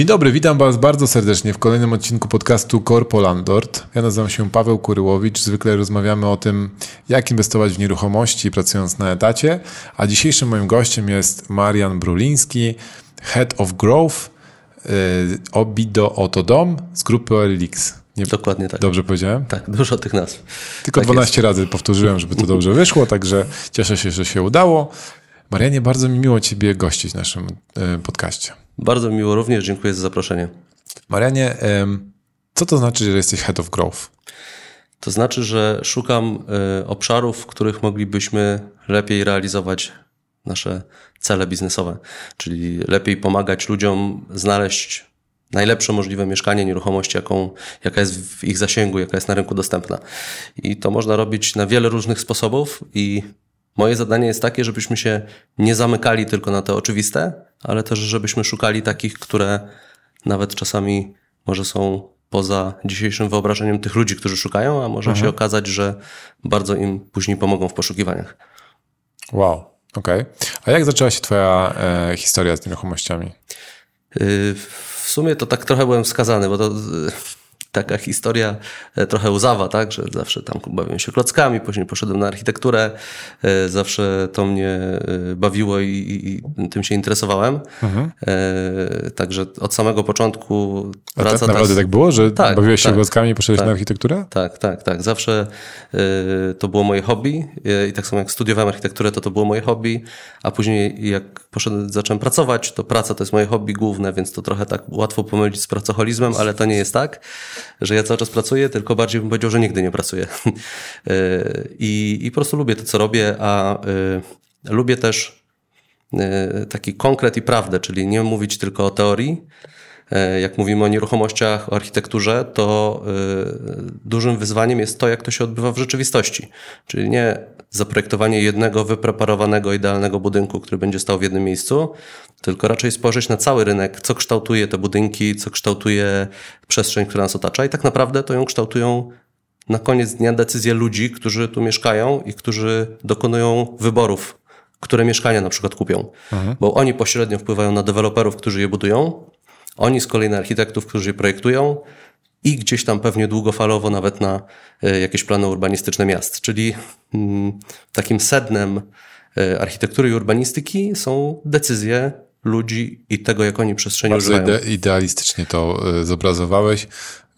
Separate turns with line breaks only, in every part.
Dzień dobry, witam Was bardzo serdecznie w kolejnym odcinku podcastu Corpo Landlord. Ja nazywam się Paweł Kuryłowicz. Zwykle rozmawiamy o tym, jak inwestować w nieruchomości pracując na etacie, a dzisiejszym moim gościem jest Marian Bruliński, Head of Growth yy, Obido Otodom z grupy OLX.
Nie, Dokładnie tak.
Dobrze powiedziałem?
Tak, dużo tych nazw.
Tylko tak 12 jest. razy powtórzyłem, żeby to dobrze wyszło, także cieszę się, że się udało. Marianie, bardzo mi miło Ciebie gościć w naszym yy, podcaście.
Bardzo miło również, dziękuję za zaproszenie.
Marianie, co to znaczy, że jesteś Head of Growth?
To znaczy, że szukam e, obszarów, w których moglibyśmy lepiej realizować nasze cele biznesowe, czyli lepiej pomagać ludziom znaleźć najlepsze możliwe mieszkanie, nieruchomość, jaką, jaka jest w ich zasięgu, jaka jest na rynku dostępna. I to można robić na wiele różnych sposobów i Moje zadanie jest takie, żebyśmy się nie zamykali tylko na te oczywiste, ale też żebyśmy szukali takich, które nawet czasami może są poza dzisiejszym wyobrażeniem tych ludzi, którzy szukają, a może mhm. się okazać, że bardzo im później pomogą w poszukiwaniach.
Wow, okej. Okay. A jak zaczęła się Twoja e, historia z nieruchomościami?
Y, w sumie to tak trochę byłem wskazany, bo to taka historia e, trochę łzawa, tak, że zawsze tam bawiłem się klockami, później poszedłem na architekturę, e, zawsze to mnie e, bawiło i, i tym się interesowałem. Mhm. Także od samego początku
A praca... Tak, naprawdę tak było, że tak, bawiłeś się tak, klockami i poszedłeś tak, na architekturę?
Tak, tak, tak. Zawsze to było moje hobby i tak samo jak studiowałem architekturę, to to było moje hobby, a później jak poszedłem, zacząłem pracować, to praca to jest moje hobby główne, więc to trochę tak łatwo pomylić z pracoholizmem, ale to nie jest tak że ja cały czas pracuję, tylko bardziej bym powiedział, że nigdy nie pracuję. E, I, I po prostu lubię to, co robię, a y, lubię też y, taki konkret i prawdę, czyli nie mówić tylko o teorii, E, jak mówimy o nieruchomościach, o architekturze, to e, dużym wyzwaniem jest to, jak to się odbywa w rzeczywistości. Czyli nie zaprojektowanie jednego wypreparowanego, idealnego budynku, który będzie stał w jednym miejscu, tylko raczej spojrzeć na cały rynek, co kształtuje te budynki, co kształtuje przestrzeń, która nas otacza i tak naprawdę to ją kształtują na koniec dnia decyzje ludzi, którzy tu mieszkają i którzy dokonują wyborów, które mieszkania na przykład kupią. Mhm. Bo oni pośrednio wpływają na deweloperów, którzy je budują, oni z kolei na architektów, którzy je projektują i gdzieś tam pewnie długofalowo nawet na e, jakieś plany urbanistyczne miast. Czyli mm, takim sednem e, architektury i urbanistyki są decyzje ludzi i tego, jak oni przestrzeni
Bardzo używają. Ide idealistycznie to e, zobrazowałeś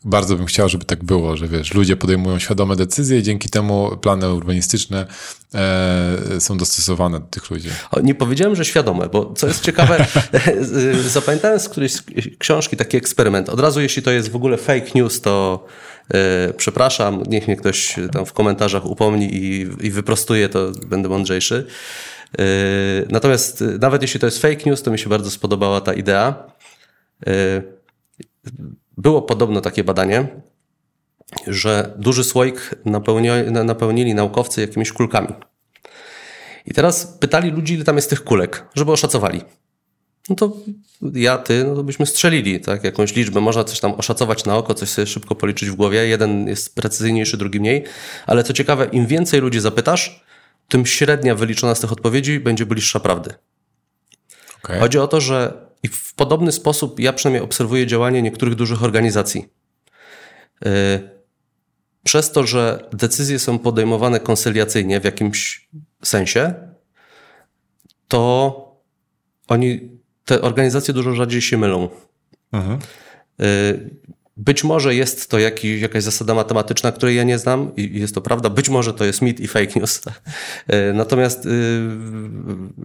bardzo bym chciał, żeby tak było, że wiesz, ludzie podejmują świadome decyzje i dzięki temu plany urbanistyczne e, są dostosowane do tych ludzi.
Nie powiedziałem, że świadome, bo co jest ciekawe, zapamiętałem z którejś książki taki eksperyment. Od razu, jeśli to jest w ogóle fake news, to e, przepraszam, niech mnie ktoś tam w komentarzach upomni i, i wyprostuje, to będę mądrzejszy. E, natomiast nawet jeśli to jest fake news, to mi się bardzo spodobała ta idea e, było podobno takie badanie, że duży słoik napełnili naukowcy jakimiś kulkami. I teraz pytali ludzi, ile tam jest tych kulek, żeby oszacowali. No to ja, ty, no to byśmy strzelili, tak? Jakąś liczbę. Można coś tam oszacować na oko, coś sobie szybko policzyć w głowie. Jeden jest precyzyjniejszy, drugi mniej. Ale co ciekawe, im więcej ludzi zapytasz, tym średnia wyliczona z tych odpowiedzi będzie bliższa prawdy. Okay. Chodzi o to, że i w podobny sposób ja przynajmniej obserwuję działanie niektórych dużych organizacji. Y, przez to, że decyzje są podejmowane konsyliacyjnie w jakimś sensie, to oni, te organizacje dużo rzadziej się mylą. Mhm. Być może jest to jakaś zasada matematyczna, której ja nie znam i jest to prawda. Być może to jest mit i fake news. E, natomiast y,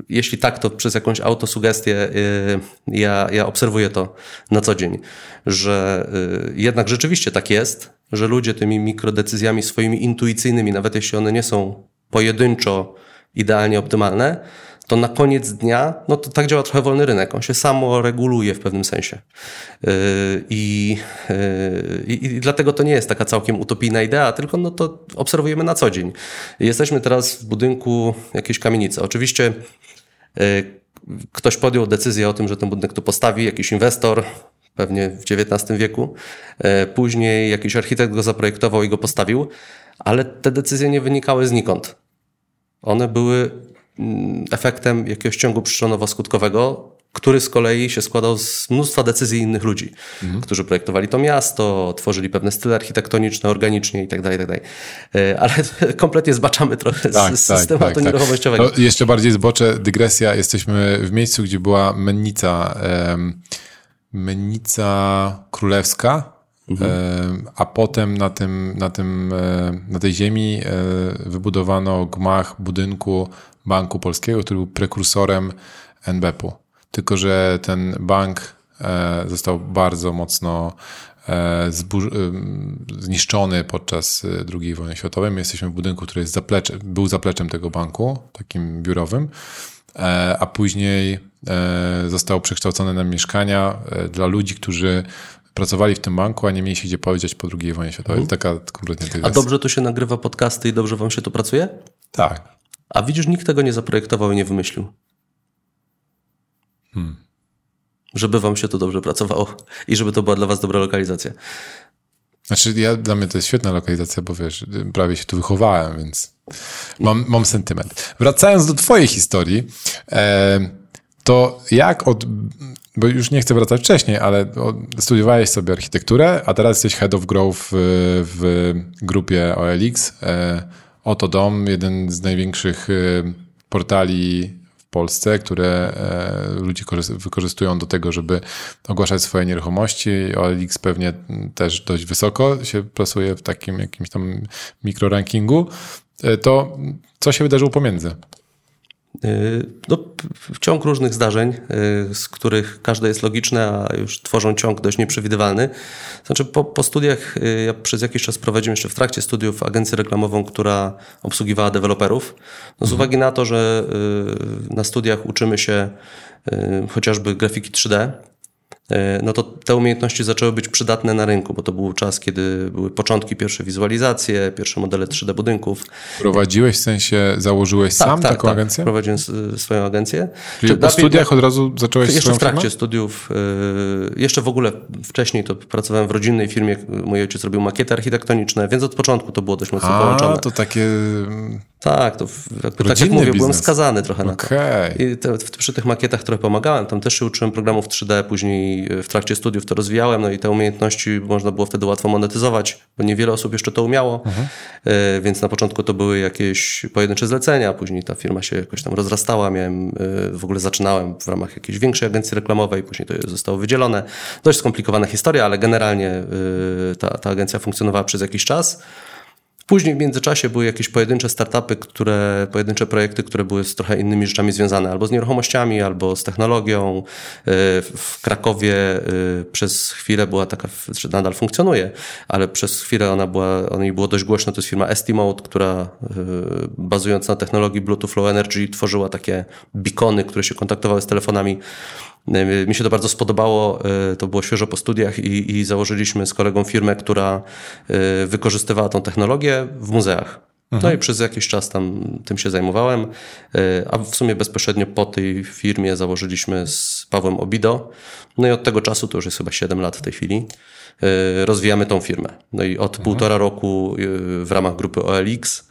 jeśli tak, to przez jakąś autosugestię y, ja, ja obserwuję to na co dzień, że y, jednak rzeczywiście tak jest, że ludzie tymi mikrodecyzjami swoimi intuicyjnymi, nawet jeśli one nie są pojedynczo idealnie optymalne, to na koniec dnia, no to tak działa trochę wolny rynek, on się samo reguluje w pewnym sensie. Yy, I, yy, i, I, dlatego to nie jest taka całkiem utopijna idea, tylko no to obserwujemy na co dzień. Jesteśmy teraz w budynku jakiejś kamienicy. Oczywiście yy, ktoś podjął decyzję o tym, że ten budynek tu postawi, jakiś inwestor, pewnie w XIX wieku. Później jakiś architekt go zaprojektował i go postawił, ale te decyzje nie wynikały znikąd. One były efektem jakiegoś ciągu przyczynowo-skutkowego, który z kolei się składał z mnóstwa decyzji innych ludzi, mhm. którzy projektowali to miasto, tworzyli pewne style architektoniczne, organicznie itd., tak itd. Tak e, ale kompletnie zbaczamy trochę tak, z systemu tak, tak, nieruchomościowego.
Tak. jeszcze bardziej zbocze, dygresja. Jesteśmy w miejscu, gdzie była mennica, mennica królewska, Mhm. A potem na, tym, na, tym, e, na tej ziemi e, wybudowano gmach budynku Banku Polskiego, który był prekursorem NBP-u. Tylko, że ten bank e, został bardzo mocno zniszczony podczas II wojny światowej. My jesteśmy w budynku, który jest zaplecze, był zapleczem tego banku, takim biurowym, a później został przekształcony na mieszkania dla ludzi, którzy pracowali w tym banku, a nie mieli się gdzie powiedzieć po II wojnie światowej. Mhm. Taka kompletnie
A dobrze tu się nagrywa podcasty i dobrze wam się to pracuje?
Tak.
A widzisz, nikt tego nie zaprojektował i nie wymyślił. Hmm. Żeby wam się to dobrze pracowało i żeby to była dla was dobra lokalizacja.
Znaczy, ja, dla mnie to jest świetna lokalizacja, bo wiesz, prawie się tu wychowałem, więc mam, mam sentyment. Wracając do twojej historii, e, to jak od bo już nie chcę wracać wcześniej, ale studiowałeś sobie architekturę, a teraz jesteś head of growth w, w grupie OLX. E, Oto Dom, jeden z największych e, portali w Polsce, które e, ludzie wykorzystują do tego, żeby ogłaszać swoje nieruchomości. OLX pewnie też dość wysoko się plasuje w takim jakimś tam mikrorankingu. To co się wydarzyło pomiędzy?
Y, no, ciąg różnych zdarzeń, y, z których każde jest logiczne, a już tworzą ciąg dość nieprzewidywalny. Znaczy, po, po studiach y, ja przez jakiś czas prowadziłem jeszcze w trakcie studiów agencję reklamową, która obsługiwała deweloperów. No, z mhm. uwagi na to, że na studiach uczymy się chociażby grafiki 3D, E, no to te umiejętności zaczęły być przydatne na rynku, bo to był czas, kiedy były początki pierwsze wizualizacje, pierwsze modele 3D budynków.
Prowadziłeś w sensie, założyłeś tak, sam tak, taką tak. agencję?
prowadziłem swoją agencję.
Czyli Czy po studiach od razu zacząłeś
Jeszcze w trakcie firmę? studiów, e, jeszcze w ogóle wcześniej to pracowałem w rodzinnej firmie, mój ojciec robił makiety architektoniczne, więc od początku to było dość mocno A, połączone.
to takie...
Tak, to tak jak mówię, biznes. byłem skazany trochę okay. na to. I te, przy tych makietach trochę pomagałem, tam też się uczyłem programów 3D, później w trakcie studiów to rozwijałem, no i te umiejętności można było wtedy łatwo monetyzować, bo niewiele osób jeszcze to umiało, mhm. E, więc na początku to były jakieś pojedyncze zlecenia, później ta firma się jakoś tam rozrastała, miałem, e, w ogóle zaczynałem w ramach jakiejś większej agencji reklamowej, później to zostało wydzielone. Dość skomplikowana historia, ale generalnie e, ta, ta agencja funkcjonowała przez jakiś czas. Później w międzyczasie były jakieś pojedyncze startupy, które, pojedyncze projekty, które były z trochę innymi rzeczami związane, albo z nieruchomościami, albo z technologią. Y, w Krakowie y, przez chwilę była taka, że nadal funkcjonuje, ale przez chwilę ona była, o niej było dość głośno, to jest firma Estimate, która y, bazując na technologii Bluetooth Low Energy tworzyła takie beacony, które się kontaktowały z telefonami mi się to bardzo spodobało, e, to było świeżo po studiach i, i założyliśmy z kolegą firmę, która e, wykorzystywała tą technologię w muzeach. No mhm. i przez jakiś czas tam tym się zajmowałem, e, a w sumie bezpośrednio po tej firmie założyliśmy z Pawłem Obido. No i od tego czasu, to już jest chyba 7 lat w tej chwili, rozwijamy tą firmę. No i od mhm. półtora roku w ramach grupy OLX,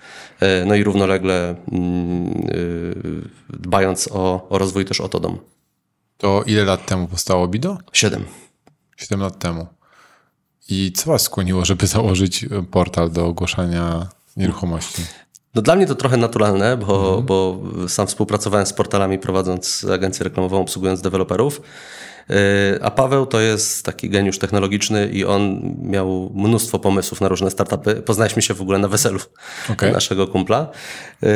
no i równolegle mm, dbając o, o rozwój też Otodom.
To ile lat temu powstało Bido?
Siedem.
Siedem lat temu. I co was skłoniło, żeby założyć portal do ogłaszania nieruchomości?
No dla mnie to trochę naturalne, bo, mhm. bo sam współpracowałem z portalami prowadząc agencję reklamową, obsługując deweloperów. Y, a Paweł to jest taki geniusz technologiczny i on miał mnóstwo pomysłów na różne startupy. Poznaliśmy się w ogóle na weselu okay. naszego kumpla. Y,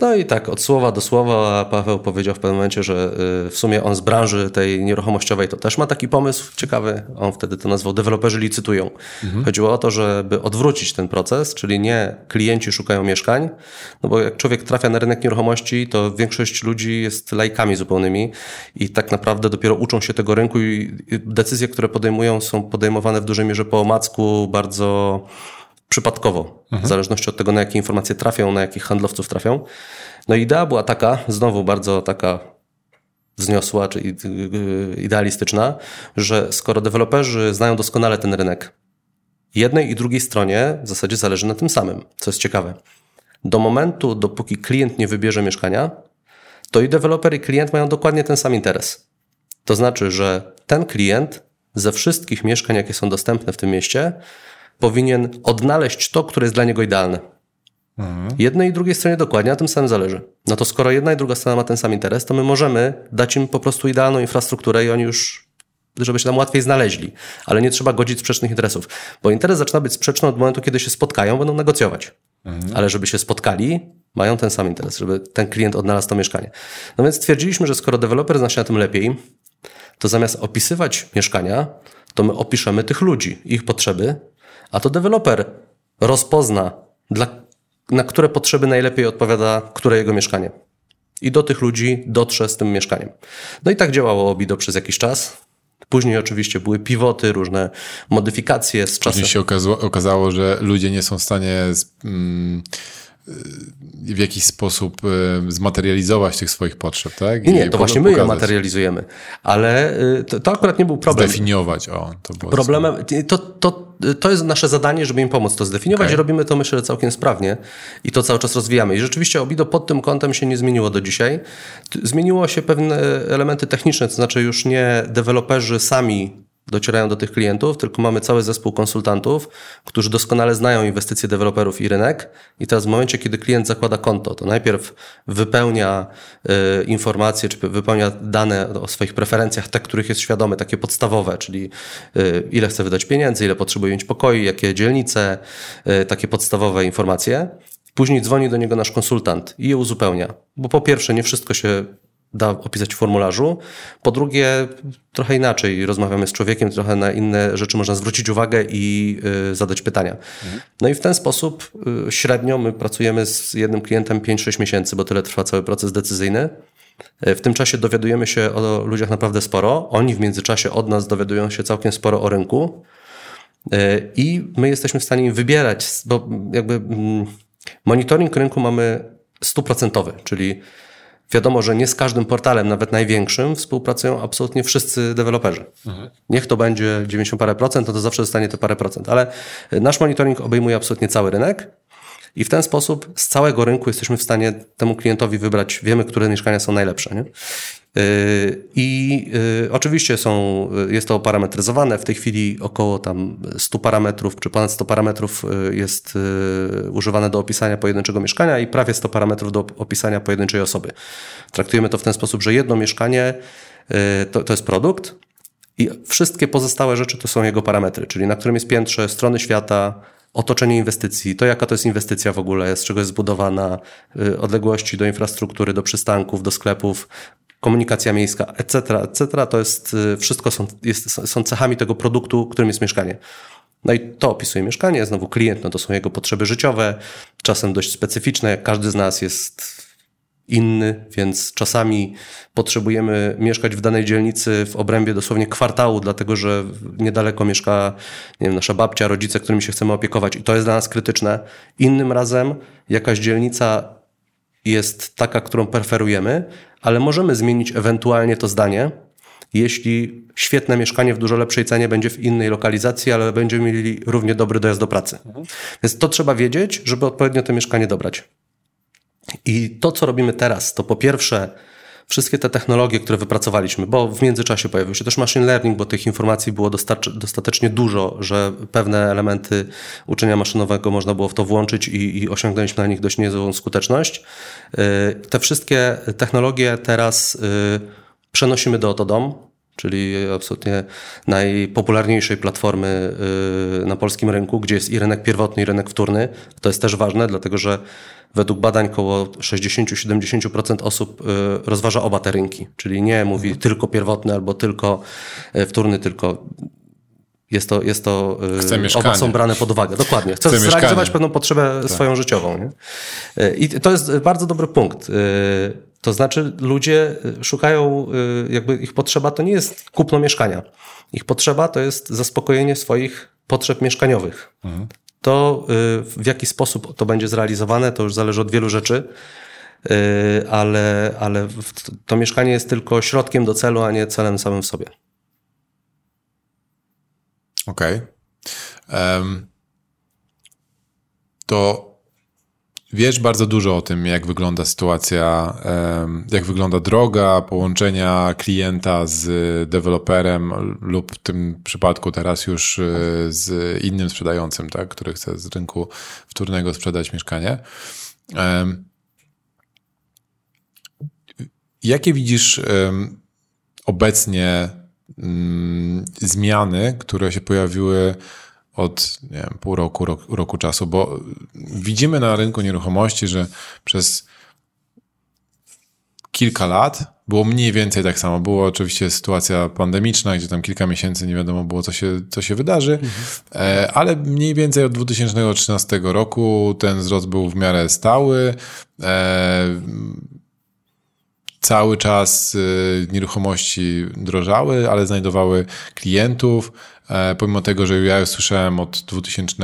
no i tak od słowa do słowa Paweł powiedział w pewnym momencie, że y, w sumie on z branży tej nieruchomościowej to też ma taki pomysł ciekawy. On wtedy to nazwał deweloperzy licytują. Mhm. Chodziło o to, żeby odwrócić ten proces, czyli nie klienci szukają mieszkań, no bo jak człowiek trafia na rynek nieruchomości, to większość ludzi jest lajkami zupełnymi i tak naprawdę dopiero uczą się tego rynku i decyzje, które podejmują, są podejmowane w dużej mierze po omacku, bardzo przypadkowo, mhm. w zależności od tego, na jakie informacje trafią, na jakich handlowców trafią. No idea była taka, znowu bardzo taka wzniosła czy idealistyczna, że skoro deweloperzy znają doskonale ten rynek, jednej i drugiej stronie w zasadzie zależy na tym samym, co jest ciekawe. Do momentu, dopóki klient nie wybierze mieszkania, to i deweloper i klient mają dokładnie ten sam interes. To znaczy, że ten klient ze wszystkich mieszkań, jakie są dostępne w tym mieście, powinien odnaleźć to, które jest dla niego idealne. Mhm. Jednej i drugiej stronie dokładnie na tym samym zależy. No to skoro jedna i druga strona ma ten sam interes, to my możemy dać im po prostu idealną infrastrukturę i oni już żeby się tam łatwiej znaleźli. Ale nie trzeba godzić sprzecznych interesów. Bo interes zaczyna być sprzeczny od momentu, kiedy się spotkają, będą negocjować. Mhm. Ale żeby się spotkali, mają ten sam interes, żeby ten klient odnalazł to mieszkanie. No więc stwierdziliśmy, że skoro deweloper zna się na tym lepiej, to zamiast opisywać mieszkania, to my opiszemy tych ludzi, ich potrzeby, a to deweloper rozpozna, dla, na które potrzeby najlepiej odpowiada które jego mieszkanie. I do tych ludzi dotrze z tym mieszkaniem. No i tak działało Obido przez jakiś czas. Później oczywiście były pivoty, różne modyfikacje z czasem.
Później się okazało, okazało że ludzie nie są w stanie mm, w jakiś sposób e, zmaterializować tych swoich potrzeb, tak?
Nie, nie to właśnie my je materializujemy. Ale e, to, to, akurat nie był problem.
Zdefiniować, o. To było
Problemem, to, to, to jest nasze zadanie, żeby im pomóc to zdefiniować okay. i robimy to myślę całkiem sprawnie i to cały czas rozwijamy. I rzeczywiście Obido pod tym kątem się nie zmieniło do dzisiaj. Zmieniło się pewne elementy techniczne, to znaczy już nie deweloperzy sami docierają do tych klientów, tylko mamy cały zespół konsultantów, którzy doskonale znają inwestycje deweloperów i rynek. I teraz w momencie, kiedy klient zakłada konto, to najpierw wypełnia y, informacje, czy wypełnia dane o swoich preferencjach, te, których jest świadomy, takie podstawowe, czyli y, ile chce wydać pieniędzy, ile potrzebuje mieć pokoi, jakie dzielnice, y, takie podstawowe informacje. Później dzwoni do niego nasz konsultant i je uzupełnia. Bo po pierwsze, nie wszystko się da opisać w formularzu. Po drugie, trochę inaczej rozmawiamy z człowiekiem, trochę na inne rzeczy można zwrócić uwagę i y, zadać pytania. Mhm. No i w ten sposób y, średnio my pracujemy z jednym klientem 5-6 miesięcy, bo tyle trwa cały proces decyzyjny. Y, w tym czasie dowiadujemy się o ludziach naprawdę sporo. Oni w międzyczasie od nas dowiadują się całkiem sporo o rynku. Y, I my jesteśmy w stanie im wybierać, bo jakby mm, monitoring rynku mamy stuprocentowy, czyli Wiadomo, że nie z każdym portalem, nawet największym, współpracują absolutnie wszyscy deweloperzy. Mhm. Niech to będzie 90 parę procent, to, to zawsze zostanie te parę procent, ale nasz monitoring obejmuje absolutnie cały rynek i w ten sposób z całego rynku jesteśmy w stanie temu klientowi wybrać, wiemy, które mieszkania są najlepsze. Nie? Y, I y, oczywiście są, y, jest to oparametryzowane. W tej chwili około tam 100 parametrów, czy ponad 100 parametrów jest używane do opisania pojedynczego mieszkania i prawie 100 parametrów do opisania pojedynczej osoby. Traktujemy to w ten sposób, że jedno mieszkanie to, to jest produkt i wszystkie pozostałe rzeczy to są jego parametry, czyli na którym jest piętrze, strony świata, otoczenie inwestycji, to jaka to jest inwestycja w ogóle, z czego jest zbudowana, odległości do infrastruktury, do przystanków, do sklepów, komunikacja miejska, etc., etc., to jest y, wszystko są, jest, są cechami tego produktu, którym jest mieszkanie. No i to opisuje mieszkanie, znowu klient, no to są jego potrzeby życiowe, czasem dość specyficzne, każdy z nas jest inny, więc czasami potrzebujemy mieszkać w danej dzielnicy w obrębie dosłownie kwartału, dlatego że niedaleko mieszka nie wiem, nasza babcia, rodzice, którymi się chcemy opiekować i to jest dla nas krytyczne. Innym razem jakaś dzielnica jest taka, którą preferujemy, ale możemy zmienić ewentualnie to zdanie, jeśli świetne mieszkanie w dużo lepszej cenie będzie w innej lokalizacji, ale będziemy mieli równie dobry dojazd do pracy. Mhm. Więc to trzeba wiedzieć, żeby odpowiednio to mieszkanie dobrać. I to, co robimy teraz, to po pierwsze wszystkie te technologie, które wypracowaliśmy, bo w międzyczasie pojawił się też machine learning, bo tych informacji było dostatecznie dużo, że pewne elementy uczenia maszynowego można było w to włączyć i, i osiągnęliśmy na nich dość niezłą skuteczność. Y, te wszystkie technologie teraz y, przenosimy do Otodom, czyli absolutnie najpopularniejszej platformy y, na polskim rynku, gdzie jest i rynek pierwotny, i rynek wtórny. To jest też ważne, dlatego że według badań około 60-70% osób y, rozważa oba te rynki, czyli nie mówi mhm. tylko pierwotny albo tylko y, wtórny, tylko jest to, jest to oba są brane pod uwagę. Dokładnie. Chce, Chce zrealizować mieszkanie. pewną potrzebę tak. swoją życiową. Nie? I to jest bardzo dobry punkt. To znaczy ludzie szukają, jakby ich potrzeba to nie jest kupno mieszkania. Ich potrzeba to jest zaspokojenie swoich potrzeb mieszkaniowych. Mhm. To y, w jaki sposób to będzie zrealizowane, to już zależy od wielu rzeczy, y, ale, ale to mieszkanie jest tylko środkiem do celu, a nie celem samym w sobie.
Okej. Okay. Um, to wiesz bardzo dużo o tym, jak wygląda sytuacja, jak wygląda droga połączenia klienta z deweloperem lub w tym przypadku teraz już e, z innym sprzedającym, tak, który chce z rynku wtórnego sprzedać mieszkanie. Jakie widzisz obecnie mm, zmiany, które się pojawiły od nie wiem, pół roku, roku, roku czasu, bo widzimy na rynku nieruchomości, że przez kilka lat było mniej więcej tak samo. Była oczywiście sytuacja pandemiczna, gdzie tam kilka miesięcy nie wiadomo było, co się, co się wydarzy, mhm. ale mniej więcej od 2013 roku ten wzrost był w miarę stały. E, cały czas y, nieruchomości drożały, ale znajdowały klientów. E, pomimo tego, że ja już słyszałem od 2000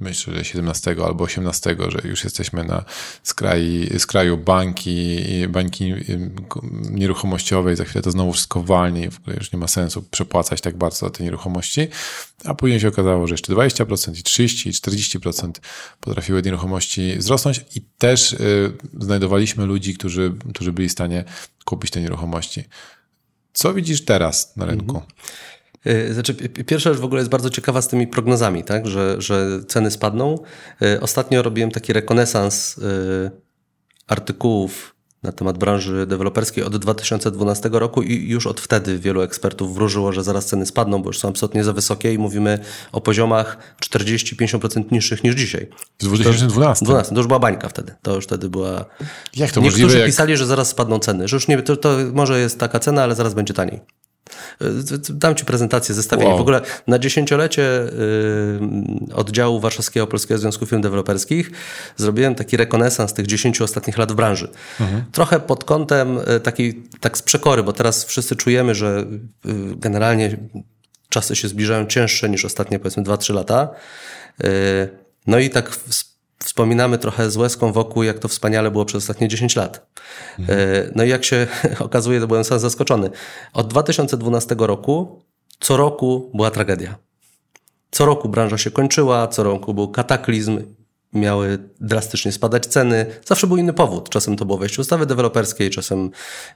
myślę, że 17 albo 18, że już jesteśmy na skraju, skraju bańki nieruchomościowej, za chwilę to znowu wszystko walnie, w ogóle już nie ma sensu przepłacać tak bardzo za te nieruchomości, a później się okazało, że jeszcze 20% i 30% i 40% potrafiły nieruchomości wzrosnąć i też y, znajdowaliśmy ludzi, którzy, którzy byli w stanie kupić te nieruchomości. Co widzisz teraz na rynku? Mhm.
Y, znaczy, pierwsza rzecz w ogóle jest bardzo ciekawa z tymi prognozami, tak? że, że ceny spadną. Y, ostatnio robiłem taki rekonesans y, artykułów na temat branży deweloperskiej od 2012 roku i już od wtedy wielu ekspertów wróżyło, że zaraz ceny spadną, bo już są absolutnie za wysokie i mówimy o poziomach 40-50% niższych niż dzisiaj.
W 2012?
12, to już była bańka wtedy. To już wtedy była...
Jak to
Niektórzy
możliwe?
Jak... pisali, że zaraz spadną ceny, że już nie, to, to może jest taka cena, ale zaraz będzie taniej. Dam Ci prezentację, zestawienie. Wow. W ogóle na dziesięciolecie y, oddziału Warszawskiego Polskiego Związku Firm Deweloperskich zrobiłem taki rekonesans tych dziesięciu ostatnich lat w branży. Mhm. Trochę pod kątem y, takiej, tak z przekory, bo teraz wszyscy czujemy, że y, generalnie czasy się zbliżają cięższe niż ostatnie powiedzmy 2-3 lata. No i tak wspominamy trochę z łezką wokół, jak to wspaniale było przez ostatnie 10 lat. Mhm. No i jak się okazuje, to byłem sam zaskoczony. Od 2012 roku co roku była tragedia. Co roku branża się kończyła, co roku był kataklizm, miały drastycznie spadać ceny. Zawsze był inny powód. Czasem to było wejście ustawy deweloperskiej, czasem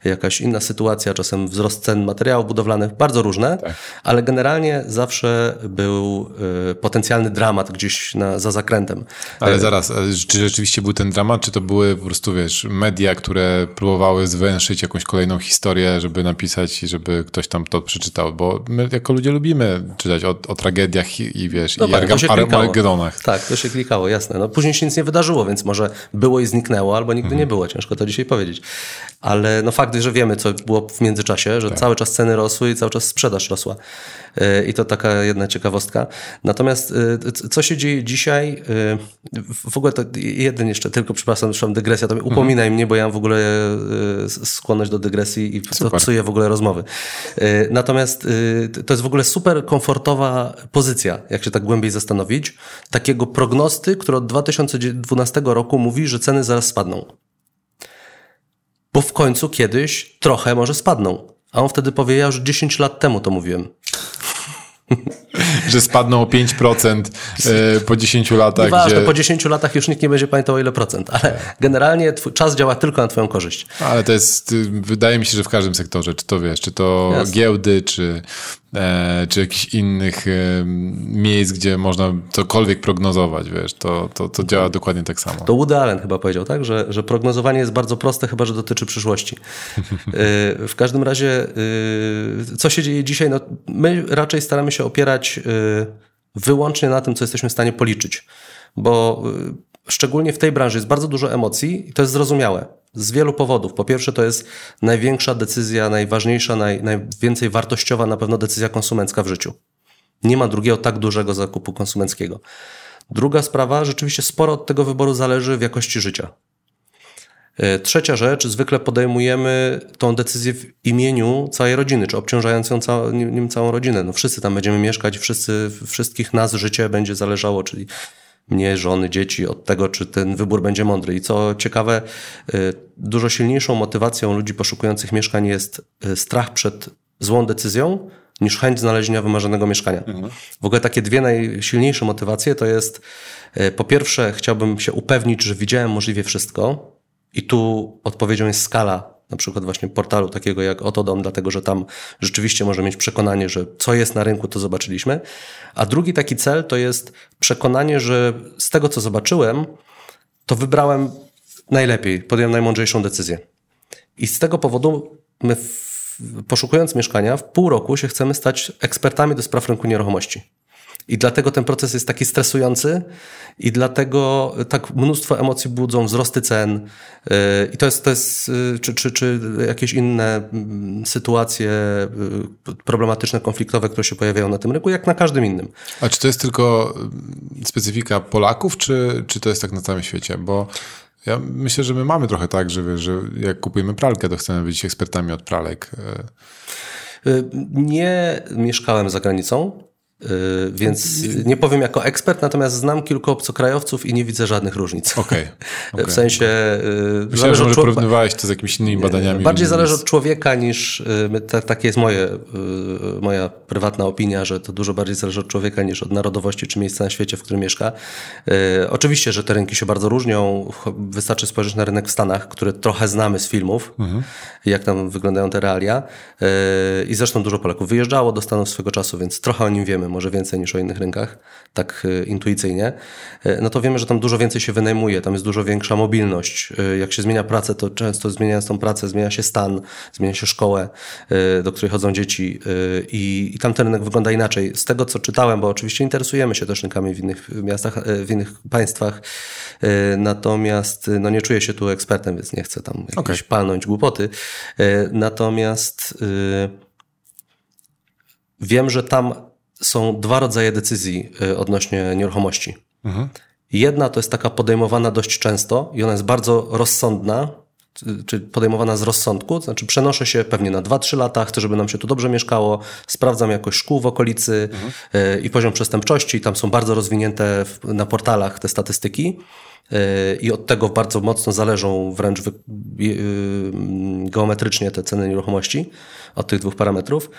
jakaś inna sytuacja, czasem wzrost cen materiałów budowlanych, bardzo różne, tak. ale generalnie zawsze był y, potencjalny dramat gdzieś na, za zakrętem.
Ale zaraz, czy rzeczywiście był ten dramat, czy to były po prostu, wiesz, media, które próbowały zwęszyć jakąś kolejną historię, żeby napisać i żeby ktoś tam to przeczytał, bo my jako ludzie lubimy czytać o, o tragediach i, i wiesz, no i tak, Armagedonach.
Tak, to się klikało, jasne. No, później się nic nie wydarzyło, więc może było i zniknęło, albo nigdy mhm. nie było. Ciężko to dzisiaj powiedzieć. Ale no fakt, że wiemy, co było w międzyczasie, że tak. cały czas ceny rosły i cały czas sprzedaż rosła. E, I to taka jedna ciekawostka. Natomiast e, co się dzieje dzisiaj? E, w ogóle to jeden jeszcze, tylko przepraszam, zresztą dygresja, to mhm. upominaj mnie, bo ja mam w ogóle skłonność do dygresji i super. to psuje w ogóle rozmowy. Natomiast to jest w ogóle super komfortowa pozycja, jak się tak głębiej zastanowić, takiego prognosty, który od 2012 roku mówi, że ceny zaraz spadną. Bo w końcu kiedyś trochę może spadną. A on wtedy powie, ja już 10 lat temu to mówiłem.
że spadną o 5% e, po 10 latach.
Ważne, gdzie... po 10 latach już nikt nie będzie pamiętał ile procent, ale generalnie twój czas działa tylko na twoją korzyść.
Ale to jest, wydaje mi się, że w każdym sektorze, czy to wiesz, czy to Jasne. giełdy, czy czy jakichś innych e, miejsc, gdzie można cokolwiek prognozować, wiesz, to, to, to działa dokładnie tak samo.
To Woody Allen chyba powiedział, tak, że, że prognozowanie jest bardzo proste, chyba że dotyczy przyszłości. E, w każdym razie, e, co się dzieje dzisiaj? No, my raczej staramy się opierać e, wyłącznie na tym, co jesteśmy w stanie policzyć, bo szczególnie w tej branży jest bardzo dużo emocji i to jest zrozumiałe. Z wielu powodów. Po pierwsze, to jest największa decyzja, najważniejsza, naj, najwięcej wartościowa na pewno decyzja konsumencka w życiu. Nie ma drugiego tak dużego zakupu konsumenckiego. Druga sprawa, rzeczywiście sporo od tego wyboru zależy w jakości życia. E, trzecia rzecz, zwykle podejmujemy tą decyzję w imieniu całej rodziny, czy obciążając nim całą rodzinę. No wszyscy tam będziemy mieszkać, wszyscy, wszystkich nas życie będzie zależało, czyli mnie, żony, dzieci od tego, czy ten wybór będzie mądry. I co ciekawe, y, dużo silniejszą motywacją ludzi poszukujących mieszkań jest y, strach przed złą decyzją niż chęć znalezienia wymarzonego mieszkania. W ogóle takie dwie najsilniejsze motywacje to jest e, po pierwsze chciałbym się upewnić, że widziałem możliwie wszystko i tu odpowiedzią jest skala na przykład właśnie portalu takiego jak Otodom, dlatego że tam rzeczywiście może mieć przekonanie, że co jest na rynku, to zobaczyliśmy. A drugi taki cel to jest przekonanie, że z tego, co zobaczyłem, to wybrałem najlepiej, podjąłem najmądrzejszą decyzję. I z tego powodu my, w, poszukując mieszkania, w pół roku się chcemy stać ekspertami do spraw rynku nieruchomości. I dlatego ten proces jest taki stresujący i dlatego tak mnóstwo emocji budzą wzrosty cen. Yy, I to jest, to jest yy, czy, czy, czy jakieś inne mm, sytuacje yy, problematyczne, konfliktowe, które się pojawiają na tym rynku, jak na każdym innym.
A czy to jest tylko specyfika Polaków, czy, czy to jest tak na całym świecie? Bo ja myślę, że my mamy trochę tak, że, że jak kupujemy pralkę, to chcemy być ekspertami od pralek.
Nie mieszkałem za granicą, Y, więc nie powiem jako ekspert, natomiast znam kilku obcokrajowców i nie widzę żadnych różnic.
Okej. Okay,
okay, w sensie.
Okay. Myślałem, że może porównywałeś to z jakimiś innymi badaniami.
Bardziej zależy od człowieka niż. Tak, tak jest moje, moja prywatna opinia, że to dużo bardziej zależy od człowieka niż od narodowości czy miejsca na świecie, w którym mieszka. Oczywiście, że te rynki się bardzo różnią. Wystarczy spojrzeć na rynek w Stanach, który trochę znamy z filmów, mhm. jak tam wyglądają te realia. I zresztą dużo Polaków wyjeżdżało do Stanów swego czasu, więc trochę o nim wiemy może więcej niż o innych rynkach, tak e, intuicyjnie, e, no to wiemy, że tam dużo więcej się wynajmuje, tam jest dużo większa mobilność. E, jak się zmienia pracę, to często zmieniając tą pracę, zmienia się stan, zmienia się szkołę, do której chodzą dzieci i, i tam ten rynek wygląda inaczej. Z tego, co czytałem, bo oczywiście interesujemy się też rynkami w innych miastach, w innych państwach, natomiast no nie czuję się tu ekspertem, więc nie chcę tam jakieś okay. palnąć głupoty. Natomiast wiem, że tam są dwa rodzaje decyzji y, odnośnie nieruchomości. Mhm. Jedna to jest taka podejmowana dość często i ona jest bardzo rozsądna, czy podejmowana z rozsądku, to znaczy przenoszę się pewnie na 2-3 lata, chcę, żeby nam się tu dobrze mieszkało, sprawdzam jakość szkół w okolicy mhm. i poziom przestępczości, tam są bardzo rozwinięte na portalach te statystyki y, i od tego bardzo mocno zależą wręcz y, geometrycznie te ceny nieruchomości, od tych dwóch parametrów.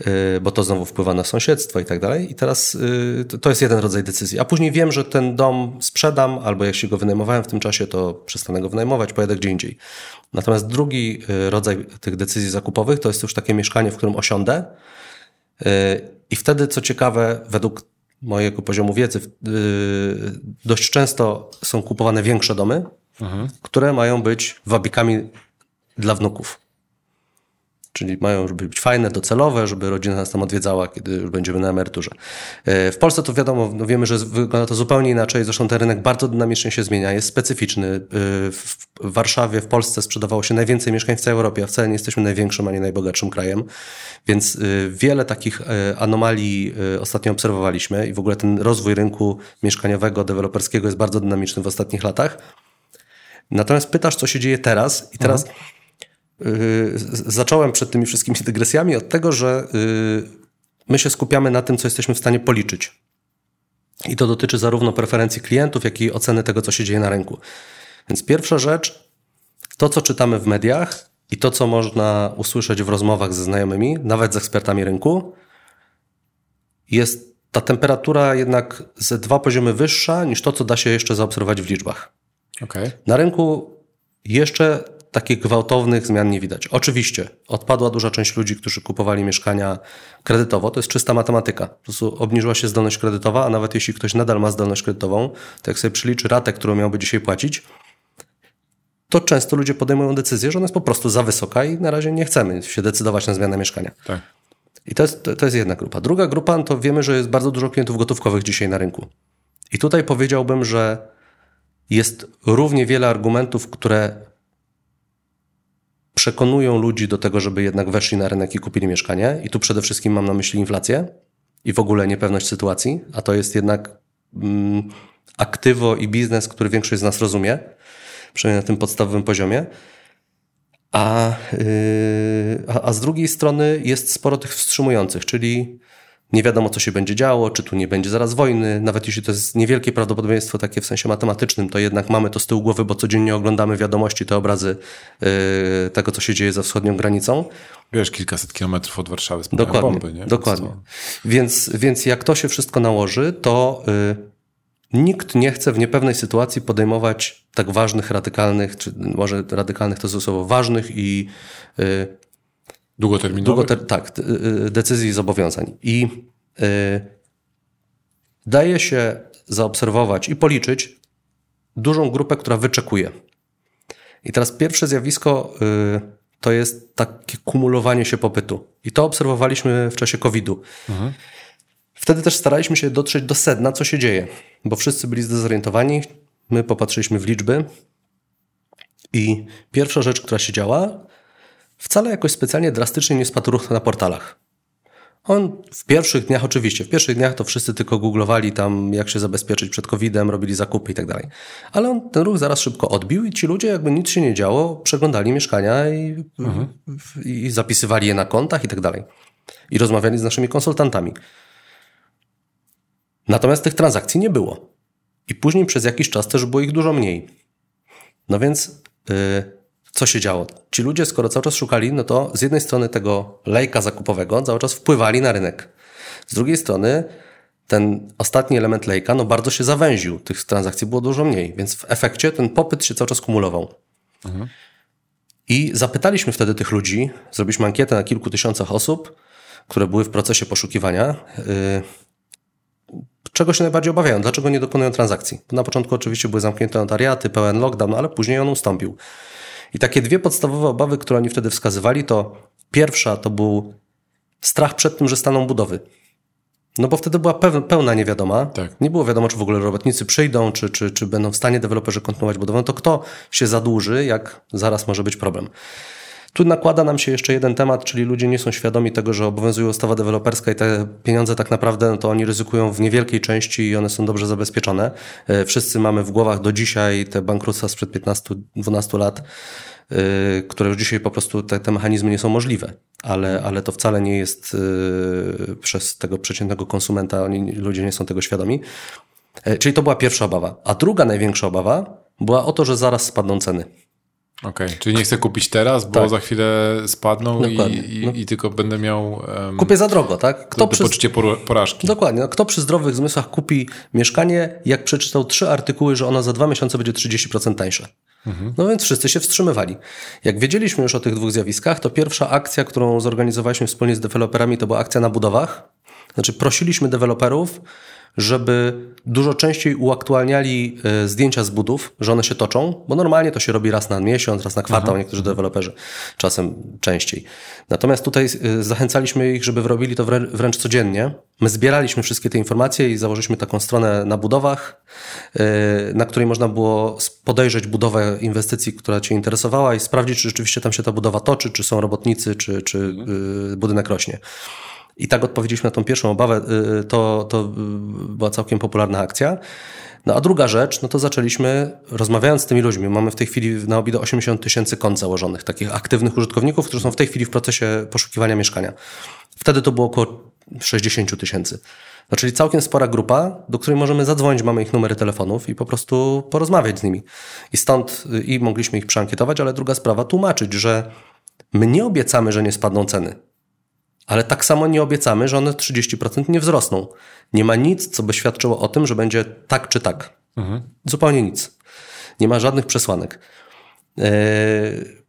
Y, bo to znowu wpływa na sąsiedztwo i tak dalej. I teraz y, to jest jeden rodzaj decyzji. A później wiem, że ten dom sprzedam, albo jak się go wynajmowałem w tym czasie, to przestanę go wynajmować, pojadę gdzie indziej. Natomiast drugi y, rodzaj tych decyzji zakupowych to jest już takie mieszkanie, w którym osiądę. I wtedy, co ciekawe, według mojego poziomu wiedzy, dość często są kupowane większe domy, mhm. które mają być wabikami dla wnuków. Czyli mają żeby być fajne, docelowe, żeby rodzina nas tam odwiedzała, kiedy już będziemy na emeryturze. E, w Polsce to wiadomo, no wiemy, że wygląda to zupełnie inaczej. Zresztą ten rynek bardzo dynamicznie się zmienia, jest specyficzny. E, w Warszawie, w Polsce sprzedawało się najwięcej mieszkań w całej Europie, a wcale nie jesteśmy największym ani najbogatszym krajem. Więc e, wiele takich anomalii ostatnio obserwowaliśmy i w ogóle ten rozwój rynku mieszkaniowego, deweloperskiego jest bardzo dynamiczny w ostatnich latach. Natomiast pytasz, co się dzieje teraz i teraz mhm zacząłem przed tymi wszystkimi dygresjami od tego, że y, my się skupiamy na tym, co jesteśmy w stanie policzyć. I to dotyczy zarówno preferencji klientów, jak i oceny tego, co się dzieje na rynku. Więc pierwsza rzecz, to co czytamy w mediach i to, co można usłyszeć w rozmowach ze znajomymi, nawet z ekspertami rynku, jest ta temperatura jednak ze dwa poziomy wyższa niż to, co da się jeszcze zaobserwować w liczbach.
Okay.
Na rynku jeszcze takich gwałtownych zmian nie widać. Oczywiście odpadła duża część ludzi, którzy kupowali mieszkania kredytowo, to jest czysta matematyka. Po prostu obniżyła się zdolność kredytowa, a nawet jeśli ktoś nadal ma zdolność kredytową, to jak sobie przyliczy ratę, którą miałby dzisiaj płacić, to często ludzie podejmują decyzję, że ona jest po prostu za wysoka i na razie nie chcemy się decydować na zmianę mieszkania.
Tak.
I to jest, to jest jedna grupa. Druga grupa, to wiemy, że jest bardzo dużo klientów gotówkowych dzisiaj na rynku. I tutaj powiedziałbym, że jest równie wiele argumentów, które przekonują ludzi do tego, żeby jednak weszli na rynek i kupili mieszkanie. I tu przede wszystkim mam na myśli inflację i w ogóle niepewność sytuacji, a to jest jednak mm, aktywo i biznes, który większość z nas rozumie, przynajmniej na tym podstawowym poziomie. A, yy, a, a z drugiej strony jest sporo tych wstrzymujących, czyli nie wiadomo, co się będzie działo, czy tu nie będzie zaraz wojny. Nawet jeśli to jest niewielkie prawdopodobieństwo takie w sensie matematycznym, to jednak mamy to z tyłu głowy, bo codziennie oglądamy wiadomości, te obrazy yy, tego, co się dzieje za wschodnią granicą.
Wiesz, kilkaset kilometrów od Warszawy spadają
Dokładnie,
bomby, nie?
dokładnie. Więc, więc jak to się wszystko nałoży, to y, nikt nie chce w niepewnej sytuacji podejmować tak ważnych, radykalnych, czy może radykalnych to słowo, ważnych i y,
Długoterminowy?
długoter- tak, y, y, decyzji i zobowiązań. I y, daje się zaobserwować i policzyć dużą grupę, która wyczekuje. I teraz pierwsze zjawisko to jest takie kumulowanie się popytu. I to obserwowaliśmy w czasie COVID-u. Wtedy też staraliśmy się dotrzeć do sedna, co się dzieje, bo wszyscy byli zdezorientowani. My popatrzyliśmy w liczby i pierwsza rzecz, która się działa, wcale jakoś specjalnie drastycznie nie spadł ruch na portalach. On w pierwszych dniach, oczywiście, w pierwszych dniach to wszyscy tylko googlowali tam, jak się zabezpieczyć przed COVID-em, robili zakupy i tak dalej. Ale on ten ruch zaraz szybko odbił i ci ludzie, jakby nic się nie działo, przeglądali mieszkania i, w, i zapisywali je na kontach i tak dalej. I rozmawiali z naszymi konsultantami. Natomiast tych transakcji nie było. I później przez jakiś czas też było ich dużo mniej. No więc yy, co się działo? Ci ludzie, skoro cały czas szukali, no to z jednej strony tego lejka zakupowego cały czas wpływali na rynek. Z drugiej strony ten ostatni element lejka no bardzo się zawęził. Tych transakcji było dużo mniej, więc w efekcie ten popyt się cały czas kumulował. I zapytaliśmy wtedy tych ludzi, zrobiliśmy ankietę na kilku tysiącach osób, które były w procesie poszukiwania, yy, czego się najbardziej obawiają, dlaczego nie dokonują transakcji. Na początku oczywiście były zamknięte notariaty, pełen lockdown, ale później on ustąpił. I takie dwie podstawowe obawy, które oni wtedy wskazywali, to pierwsza to był strach przed tym, że staną budowy. No bo wtedy była pełna, niewiadoma.
Tak.
Nie było wiadomo, czy w ogóle robotnicy przyjdą, czy, czy, czy będą w stanie deweloperzy kontynuować budowę. No to kto się zadłuży, jak zaraz może być problem. Tu nakłada nam się jeszcze jeden temat, czyli ludzie nie są świadomi tego, że obowiązuje ustawa deweloperska i te pieniądze tak naprawdę no to oni ryzykują w niewielkiej części i one są dobrze zabezpieczone. E, Wszyscy mamy w głowach do dzisiaj te bankructwa sprzed 15-12 lat, e, które już dzisiaj po prostu te, te mechanizmy nie są możliwe. Ale, ale to wcale nie jest e, przez tego przeciętnego konsumenta, oni, ludzie nie są tego świadomi. Czyli to była pierwsza obawa. A druga największa obawa była o to, że zaraz spadną ceny.
Okej, czyli nie chcę kupić teraz, bo
Tak.
za chwilę spadną i, i, i tylko będę miał um,
Kupię za drogo, tak? Kto
to
przy,
poczucie por- porażki.
Dokładnie. No, kto przy zdrowych zmysłach kupi mieszkanie, jak przeczytał trzy artykuły, że ono za dwa miesiące będzie 30% tańsze? No więc wszyscy się wstrzymywali. Jak wiedzieliśmy już o tych dwóch zjawiskach, to pierwsza akcja, którą zorganizowaliśmy wspólnie z deweloperami, to była akcja na budowach. Znaczy prosiliśmy deweloperów, żeby dużo częściej uaktualniali e, zdjęcia z budów, że one się toczą, bo normalnie to się robi raz na miesiąc, raz na kwartał, niektórzy deweloperzy czasem częściej. Natomiast tutaj e, zachęcaliśmy ich, żeby robili to wrę- wręcz codziennie. My zbieraliśmy wszystkie te informacje i założyliśmy taką stronę na budowach, e, na której można było podejrzeć budowę inwestycji, która Cię interesowała i sprawdzić, czy rzeczywiście tam się ta budowa toczy, czy są robotnicy, czy, czy e, budynek rośnie. I tak odpowiedzieliśmy na tą pierwszą obawę. y, To, to y, była całkiem popularna akcja. No a druga rzecz, no to zaczęliśmy, rozmawiając z tymi ludźmi, mamy w tej chwili na Obido 80 tysięcy kont założonych, takich aktywnych użytkowników, którzy są w tej chwili w procesie poszukiwania mieszkania. Wtedy to było około 60 tysięcy. No, czyli całkiem spora grupa, do której możemy zadzwonić, mamy ich numery telefonów i po prostu porozmawiać z nimi. I stąd y, i mogliśmy ich przeankietować, ale druga sprawa, tłumaczyć, że my nie obiecamy, że nie spadną ceny. Ale tak samo nie obiecamy, że one 30% nie wzrosną. Nie ma nic, co by świadczyło o tym, że będzie tak czy tak. Zupełnie nic. Nie ma żadnych przesłanek. Eee,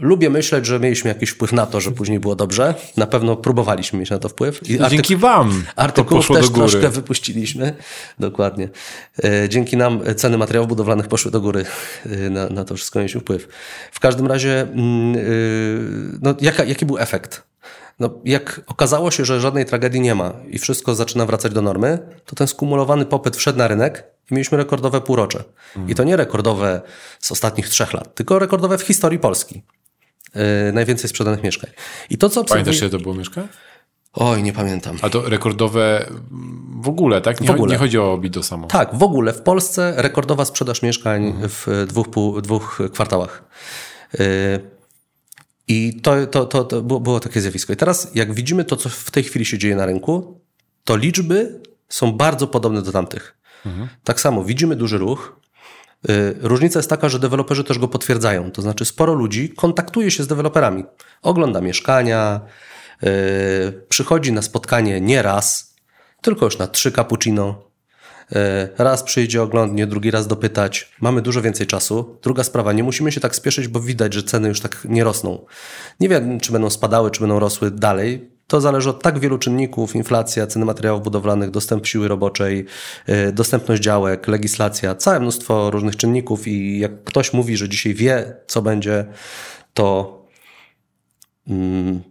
Lubię myśleć, że mieliśmy jakiś wpływ na to, że później było dobrze. Na pewno próbowaliśmy mieć na to wpływ. I
Dzięki wam
Artykułów
poszło
też
do góry.
troszkę wypuściliśmy. Dokładnie. E, Dzięki nam ceny materiałów budowlanych poszły do góry. E, Na, na to wszystko mieliśmy wpływ. W każdym razie, mm, y, no, jaka, jaki był efekt? No, jak okazało się, że żadnej tragedii nie ma i wszystko zaczyna wracać do normy, to ten skumulowany popyt wszedł na rynek i mieliśmy rekordowe półrocze. I to nie rekordowe z ostatnich trzech lat, tylko rekordowe w historii Polski. E, Najwięcej sprzedanych mieszkań. I to, co
Pamiętasz,
obserwuję...
ile to było mieszkań?
Oj, nie pamiętam.
A to rekordowe w ogóle, tak? Nie,
W ogóle.
nie chodzi o Obido samo.
Tak, w ogóle w Polsce rekordowa sprzedaż mieszkań w dwóch, pół, dwóch kwartałach. Yy, I to, to, to, to było, było takie zjawisko. I teraz, jak widzimy to, co w tej chwili się dzieje na rynku, to liczby są bardzo podobne do tamtych. Tak samo widzimy duży ruch. Y, różnica jest taka, że deweloperzy też go potwierdzają. To znaczy, sporo ludzi kontaktuje się z deweloperami, ogląda mieszkania, yy, przychodzi na spotkanie nie raz, tylko już na trzy cappuccino. Yy, raz przyjdzie oglądnie, drugi raz dopytać. Mamy dużo więcej czasu. Druga sprawa, nie musimy się tak spieszyć, bo widać, że ceny już tak nie rosną. Nie wiem, czy będą spadały, czy będą rosły dalej. To zależy od tak wielu czynników: inflacja, ceny materiałów budowlanych, dostęp siły roboczej, yy, dostępność działek, legislacja, całe mnóstwo różnych czynników. I jak ktoś mówi, że dzisiaj wie, co będzie, to mm,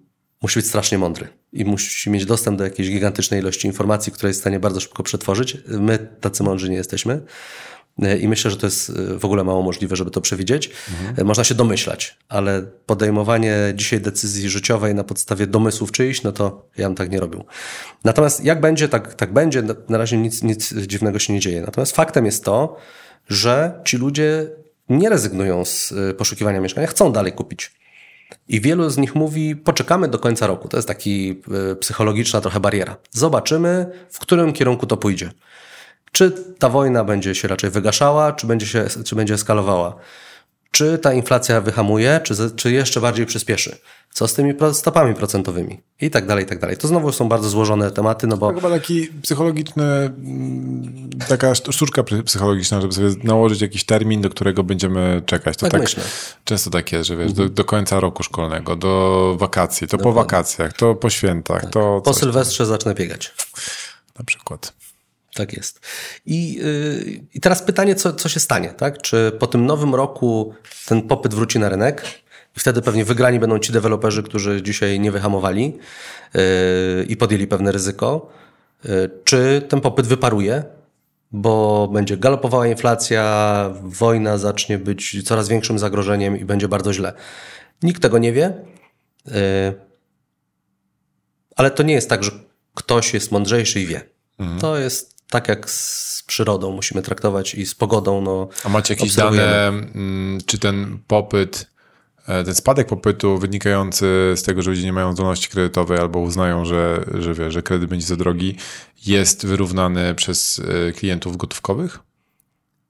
musi być strasznie mądry i musi mieć dostęp do jakiejś gigantycznej ilości informacji, które jest w stanie bardzo szybko przetworzyć. My tacy mądrzy nie jesteśmy. I myślę, że to jest w ogóle mało możliwe, żeby to przewidzieć. Mhm. Można się domyślać, ale podejmowanie dzisiaj decyzji życiowej na podstawie domysłów czyjś, no to ja bym tak nie robił. Natomiast jak będzie, tak, tak będzie. Na razie nic, nic dziwnego się nie dzieje. Natomiast faktem jest to, że ci ludzie nie rezygnują z poszukiwania mieszkania, chcą dalej kupić. I wielu z nich mówi, poczekamy do końca roku. To jest taki psychologiczna trochę bariera. Zobaczymy, w którym kierunku to pójdzie. Czy ta wojna będzie się raczej wygaszała, czy będzie, się, czy będzie eskalowała? Czy ta inflacja wyhamuje, czy, czy jeszcze bardziej przyspieszy? Co z tymi stopami procentowymi? I tak dalej, i tak dalej. To znowu są bardzo złożone tematy, no bo...
To chyba taki psychologiczny, mm, taka sztuczka psychologiczna, żeby sobie nałożyć jakiś termin, do którego będziemy czekać. To tak, tak myślę. Często tak jest, że wiesz, do, do, końca roku szkolnego, do wakacji, to Dokładnie. po wakacjach, to po świętach, tak. to...
Po Sylwestrze tam. zacznę biegać.
Na przykład.
Tak jest. I, yy, I teraz pytanie, co, co się stanie, tak? Czy po tym nowym roku ten popyt wróci na rynek? I wtedy pewnie wygrani będą ci deweloperzy, którzy dzisiaj nie wyhamowali yy, i podjęli pewne ryzyko. Yy, czy ten popyt wyparuje, bo będzie galopowała inflacja, wojna zacznie być coraz większym zagrożeniem i będzie bardzo źle. Nikt tego nie wie. Yy, ale to nie jest tak, że ktoś jest mądrzejszy i wie. Mhm. To jest tak jak z przyrodą musimy traktować i z pogodą. No,
A macie jakieś dane, mm, czy ten popyt, e, ten spadek popytu wynikający z tego, że ludzie nie mają zdolności kredytowej albo uznają, że, że, wie, że kredyt będzie za drogi, jest wyrównany przez e, klientów gotówkowych?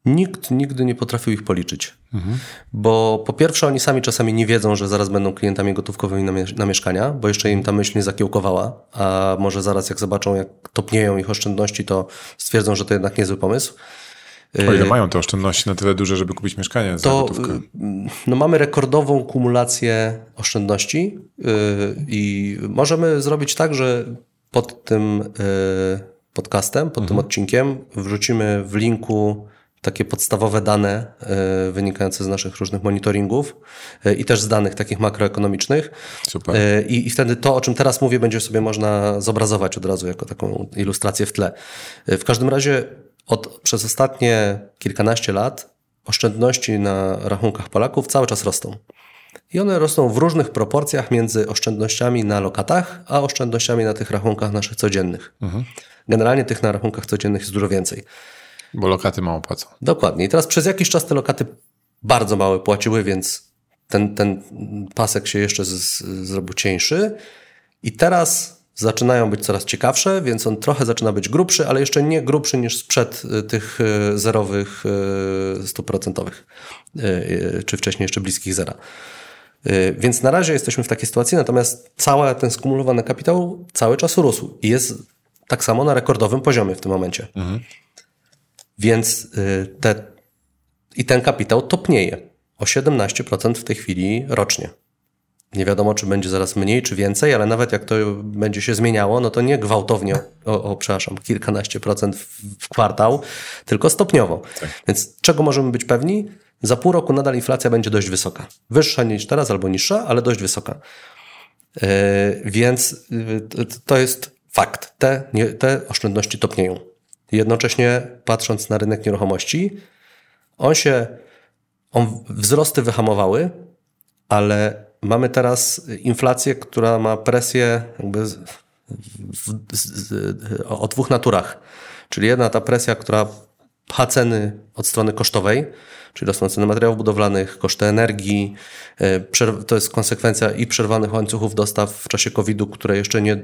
Nikt nigdy nie potrafił ich policzyć. Mhm. Bo po pierwsze, oni sami czasami nie wiedzą, że zaraz będą klientami gotówkowymi na, na, mieszkania, bo jeszcze im ta myśl nie zakiełkowała, a może zaraz jak zobaczą, jak topnieją ich oszczędności, to stwierdzą, że to jednak niezły pomysł.
O ile y, mają te oszczędności na tyle duże, żeby kupić mieszkanie to, za gotówkę? Y,
no mamy rekordową kumulację oszczędności yy, i możemy zrobić tak, że pod tym podcastem, pod mhm. tym odcinkiem wrzucimy w linku takie podstawowe dane e, wynikające z naszych różnych monitoringów e, i też z danych takich makroekonomicznych. Super. E, I, I wtedy to, o czym teraz mówię, będzie sobie można zobrazować od razu jako taką ilustrację w tle. W każdym razie od, przez ostatnie kilkanaście lat oszczędności na rachunkach Polaków cały czas rosną. I one rosną w różnych proporcjach między oszczędnościami na lokatach, a oszczędnościami na tych rachunkach naszych codziennych. Mhm. Generalnie tych na rachunkach codziennych jest dużo więcej.
Bo lokaty mało płacą.
Dokładnie. I teraz przez jakiś czas te lokaty bardzo małe płaciły, więc ten, ten pasek się jeszcze z, z, zrobił cieńszy. I teraz zaczynają być coraz ciekawsze, więc on trochę zaczyna być grubszy, ale jeszcze nie grubszy niż sprzed y, tych y, zerowych y, stóp procentowych, czy wcześniej jeszcze bliskich zera. Więc na razie jesteśmy w takiej sytuacji, natomiast cały ten skumulowany kapitał cały czas rósł i jest tak samo na rekordowym poziomie w tym momencie. Mhm. Więc y, te, i ten kapitał topnieje o 17% w tej chwili rocznie. Nie wiadomo, czy będzie zaraz mniej, czy więcej, ale nawet jak to będzie się zmieniało, no to nie gwałtownie, o, o przepraszam, kilkanaście procent w, w kwartał, tylko stopniowo. Tak. Więc czego możemy być pewni? Za pół roku nadal inflacja będzie dość wysoka. Wyższa niż teraz albo niższa, ale dość wysoka. Yy, więc yy, to jest fakt. Te, nie, te oszczędności topnieją. Jednocześnie patrząc na rynek nieruchomości, on się, on, wzrosty wyhamowały, ale mamy teraz inflację, która ma presję jakby w, w, w, o dwóch naturach. Czyli jedna ta presja, która pcha ceny od strony kosztowej, czyli rosną ceny materiałów budowlanych, koszty energii. E, to jest konsekwencja i przerwanych łańcuchów dostaw w czasie COVID-u, które jeszcze nie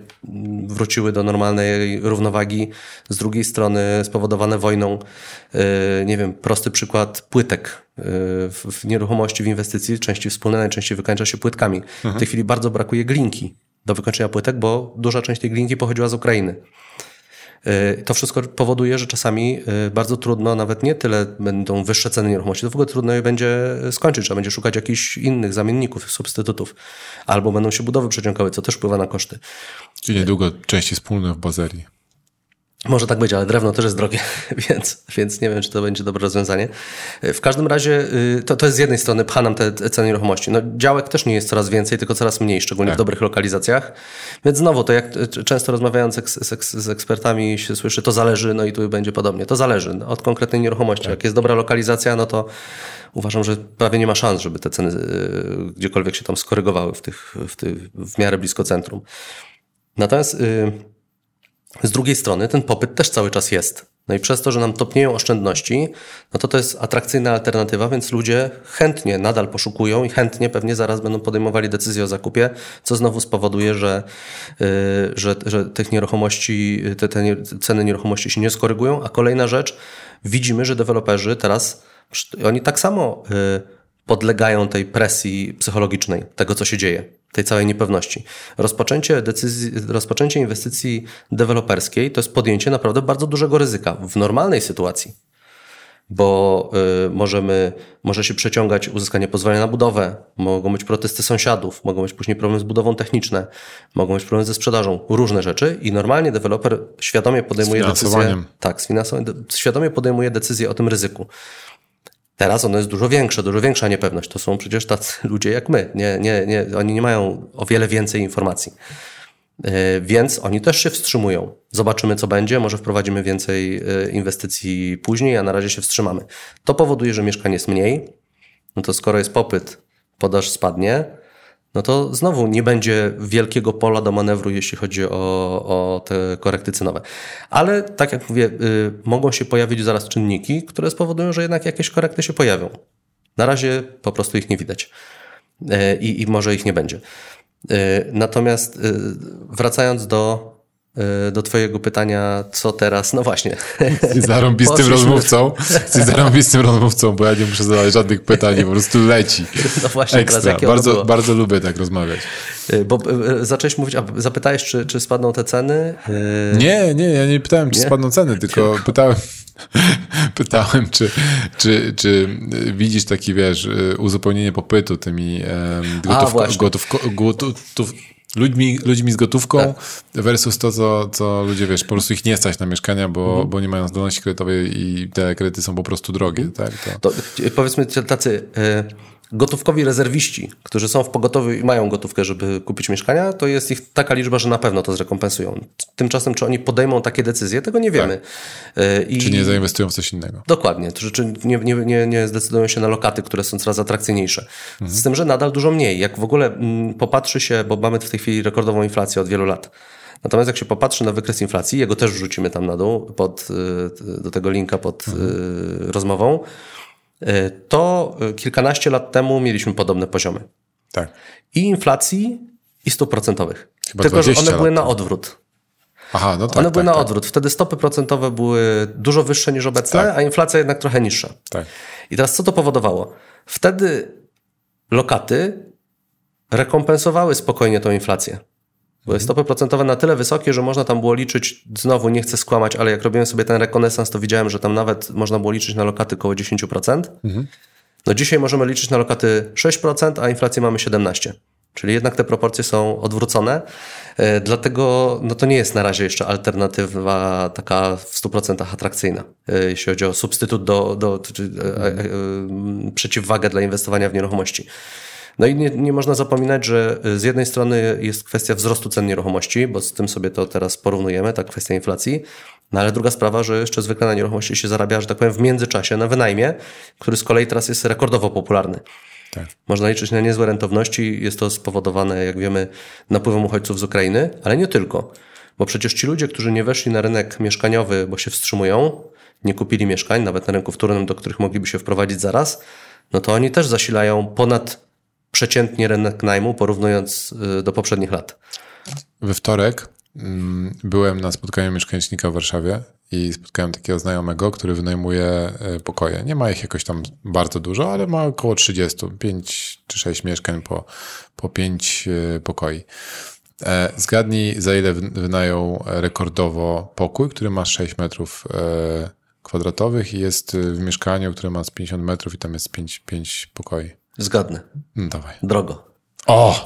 wróciły do normalnej równowagi. Z drugiej strony spowodowane wojną, e, nie wiem, prosty przykład płytek e, w nieruchomości, w inwestycji, części wspólne najczęściej wykańcza się płytkami. Mhm. W tej chwili bardzo brakuje glinki do wykończenia płytek, bo duża część tej glinki pochodziła z Ukrainy. Y, to wszystko powoduje, że czasami y, bardzo trudno, nawet nie tyle będą wyższe ceny nieruchomości, to w ogóle trudno je będzie skończyć. Trzeba będzie szukać jakichś innych zamienników, substytutów. Albo będą się budowy przeciągały, co też wpływa na koszty.
Czyli niedługo części wspólne w bazerii.
Może tak być, ale drewno też jest drogie, więc, więc nie wiem, czy to będzie dobre rozwiązanie. W każdym razie y, to, to jest z jednej strony pcha nam te ceny nieruchomości. No, działek też nie jest coraz więcej, tylko coraz mniej, szczególnie tak. w dobrych lokalizacjach. Więc znowu, to jak często rozmawiając z, z, z, ekspertami się słyszy, to zależy, no i tu będzie podobnie. To zależy od konkretnej nieruchomości. Tak. Jak jest dobra lokalizacja, no to uważam, że prawie nie ma szans, żeby te ceny y, gdziekolwiek się tam skorygowały w, tych, w, tych, w miarę blisko centrum. Natomiast... Yy, z drugiej strony ten popyt też cały czas jest. No i przez to, że nam topnieją oszczędności, no to to jest atrakcyjna alternatywa, więc ludzie chętnie nadal poszukują i chętnie pewnie zaraz będą podejmowali decyzję o zakupie, co znowu spowoduje, że, yy, że, że tych nieruchomości, te, te ceny nieruchomości się nie skorygują. A kolejna rzecz, widzimy, że deweloperzy teraz, oni tak samo yy, podlegają tej presji psychologicznej, tego co się dzieje tej całej niepewności. Rozpoczęcie, decyzji, rozpoczęcie inwestycji deweloperskiej to jest podjęcie naprawdę bardzo dużego ryzyka w normalnej sytuacji, bo y, możemy, może się przeciągać uzyskanie pozwolenia na budowę, mogą być protesty sąsiadów, mogą być później problemy z budową techniczne, mogą być problemy ze sprzedażą, różne rzeczy i normalnie deweloper świadomie podejmuje decyzję. Tak. Świadomie podejmuje decyzję o tym ryzyku. Teraz ono jest dużo większe, dużo większa niepewność. To są przecież tacy ludzie jak my. Nie, nie, nie, oni nie mają o wiele więcej informacji. E, więc oni też się wstrzymują. Zobaczymy, co będzie. Może wprowadzimy więcej e, inwestycji później, a na razie się wstrzymamy. To powoduje, że mieszkań jest mniej. No to skoro jest popyt, podaż spadnie, no to znowu nie będzie wielkiego pola do manewru, jeśli chodzi o, o te korekty cenowe. Ale tak jak mówię, y, mogą się pojawić zaraz czynniki, które spowodują, że jednak jakieś korekty się pojawią. Na razie po prostu ich nie widać y, i, może ich nie będzie. Y, natomiast y, wracając do do Twojego pytania, co teraz? No właśnie.
Jesteś zarąbistym rozmówcą. Jesteś zarąbistym rozmówcą, bo ja nie muszę zadawać żadnych pytań, po prostu leci. No właśnie, Ekstra. Bardzo, bardzo lubię tak rozmawiać.
E, bo e, zacząłeś mówić, a zapytałeś, czy, czy spadną te ceny?
Nie, nie, ja nie pytałem, czy nie? spadną ceny, tylko pytałem, pytałem, czy, czy, czy widzisz taki, wiesz, uzupełnienie popytu tymi um, gotów, gotów, ludźmi, ludźmi z gotówką tak. versus to, co, co ludzie, wiesz, po prostu ich nie stać na mieszkania, bo, mhm. bo nie mają zdolności kredytowej i te kredyty są po prostu drogie. Tak?
To... to powiedzmy tacy... Y gotówkowi rezerwiści, którzy są w pogotowiu i mają gotówkę, żeby kupić mieszkania, to jest ich taka liczba, że na pewno to zrekompensują. Tymczasem, czy oni podejmą takie decyzje, tego nie wiemy.
Tak. E, I... Czy nie zainwestują w coś innego.
Dokładnie. Czy, czy nie, nie, nie, nie zdecydują się na lokaty, które są coraz atrakcyjniejsze. Mhm. Z tym, że nadal dużo mniej. Jak w ogóle m, popatrzy się, bo mamy w tej chwili rekordową inflację od wielu lat. Natomiast jak się popatrzy na wykres inflacji, jego też wrzucimy tam na dół, pod, e, do tego linka pod mhm. E, rozmową, to e, kilkanaście lat temu mieliśmy podobne poziomy.
Tak.
I inflacji, i stóp procentowych. Chyba Tylko, że one były na odwrót.
Aha, no tak,
one
tak,
były
tak,
na odwrót. Wtedy stopy procentowe były dużo wyższe niż obecne, tak. a inflacja jednak trochę niższa.
Tak.
I teraz co to powodowało? Wtedy lokaty rekompensowały spokojnie tą inflację. Były stopy procentowe na tyle wysokie, że można tam było liczyć, znowu nie chcę skłamać, ale jak robiłem sobie ten rekonesans, to widziałem, że tam nawet można było liczyć na lokaty około 10%. Mhm. No dzisiaj możemy liczyć na lokaty 6%, a inflację mamy 17%. Czyli jednak te proporcje są odwrócone. E, dlatego no to nie jest na razie jeszcze alternatywa taka w 100% atrakcyjna, e, jeśli chodzi o substytut do, do, czy, mhm. przeciwwagę dla inwestowania w nieruchomości. No i nie, nie można zapominać, że y, z jednej strony jest kwestia wzrostu cen nieruchomości, bo z tym sobie to teraz porównujemy, ta kwestia inflacji, no ale druga sprawa, że jeszcze zwykle na nieruchomości się zarabia, że tak powiem, w międzyczasie na wynajmie, który z kolei teraz jest rekordowo popularny. Tak. Można liczyć na niezłe rentowności. Jest to spowodowane, jak wiemy, napływem uchodźców z Ukrainy, ale nie tylko. Bo przecież ci ludzie, którzy nie weszli na rynek mieszkaniowy, bo się wstrzymują, nie kupili mieszkań, nawet na rynku wtórnym, do których mogliby się wprowadzić zaraz, no to oni też zasilają ponad przeciętnie rynek najmu, porównując y, do poprzednich lat.
We wtorek mm, byłem na spotkaniu mieszkanicznika w Warszawie i spotkałem takiego znajomego, który wynajmuje y, pokoje. Nie ma ich jakoś tam bardzo dużo, ale ma około 30, 5 czy 6 mieszkań po, po 5 y, pokoi. E, zgadnij, za ile wynajął rekordowo pokój, który ma 6 metrów e, kwadratowych i jest w mieszkaniu, które ma z 50 metrów i tam jest 5, 5 pokoi.
Zgadnę.
No dawaj.
Drogo.
O!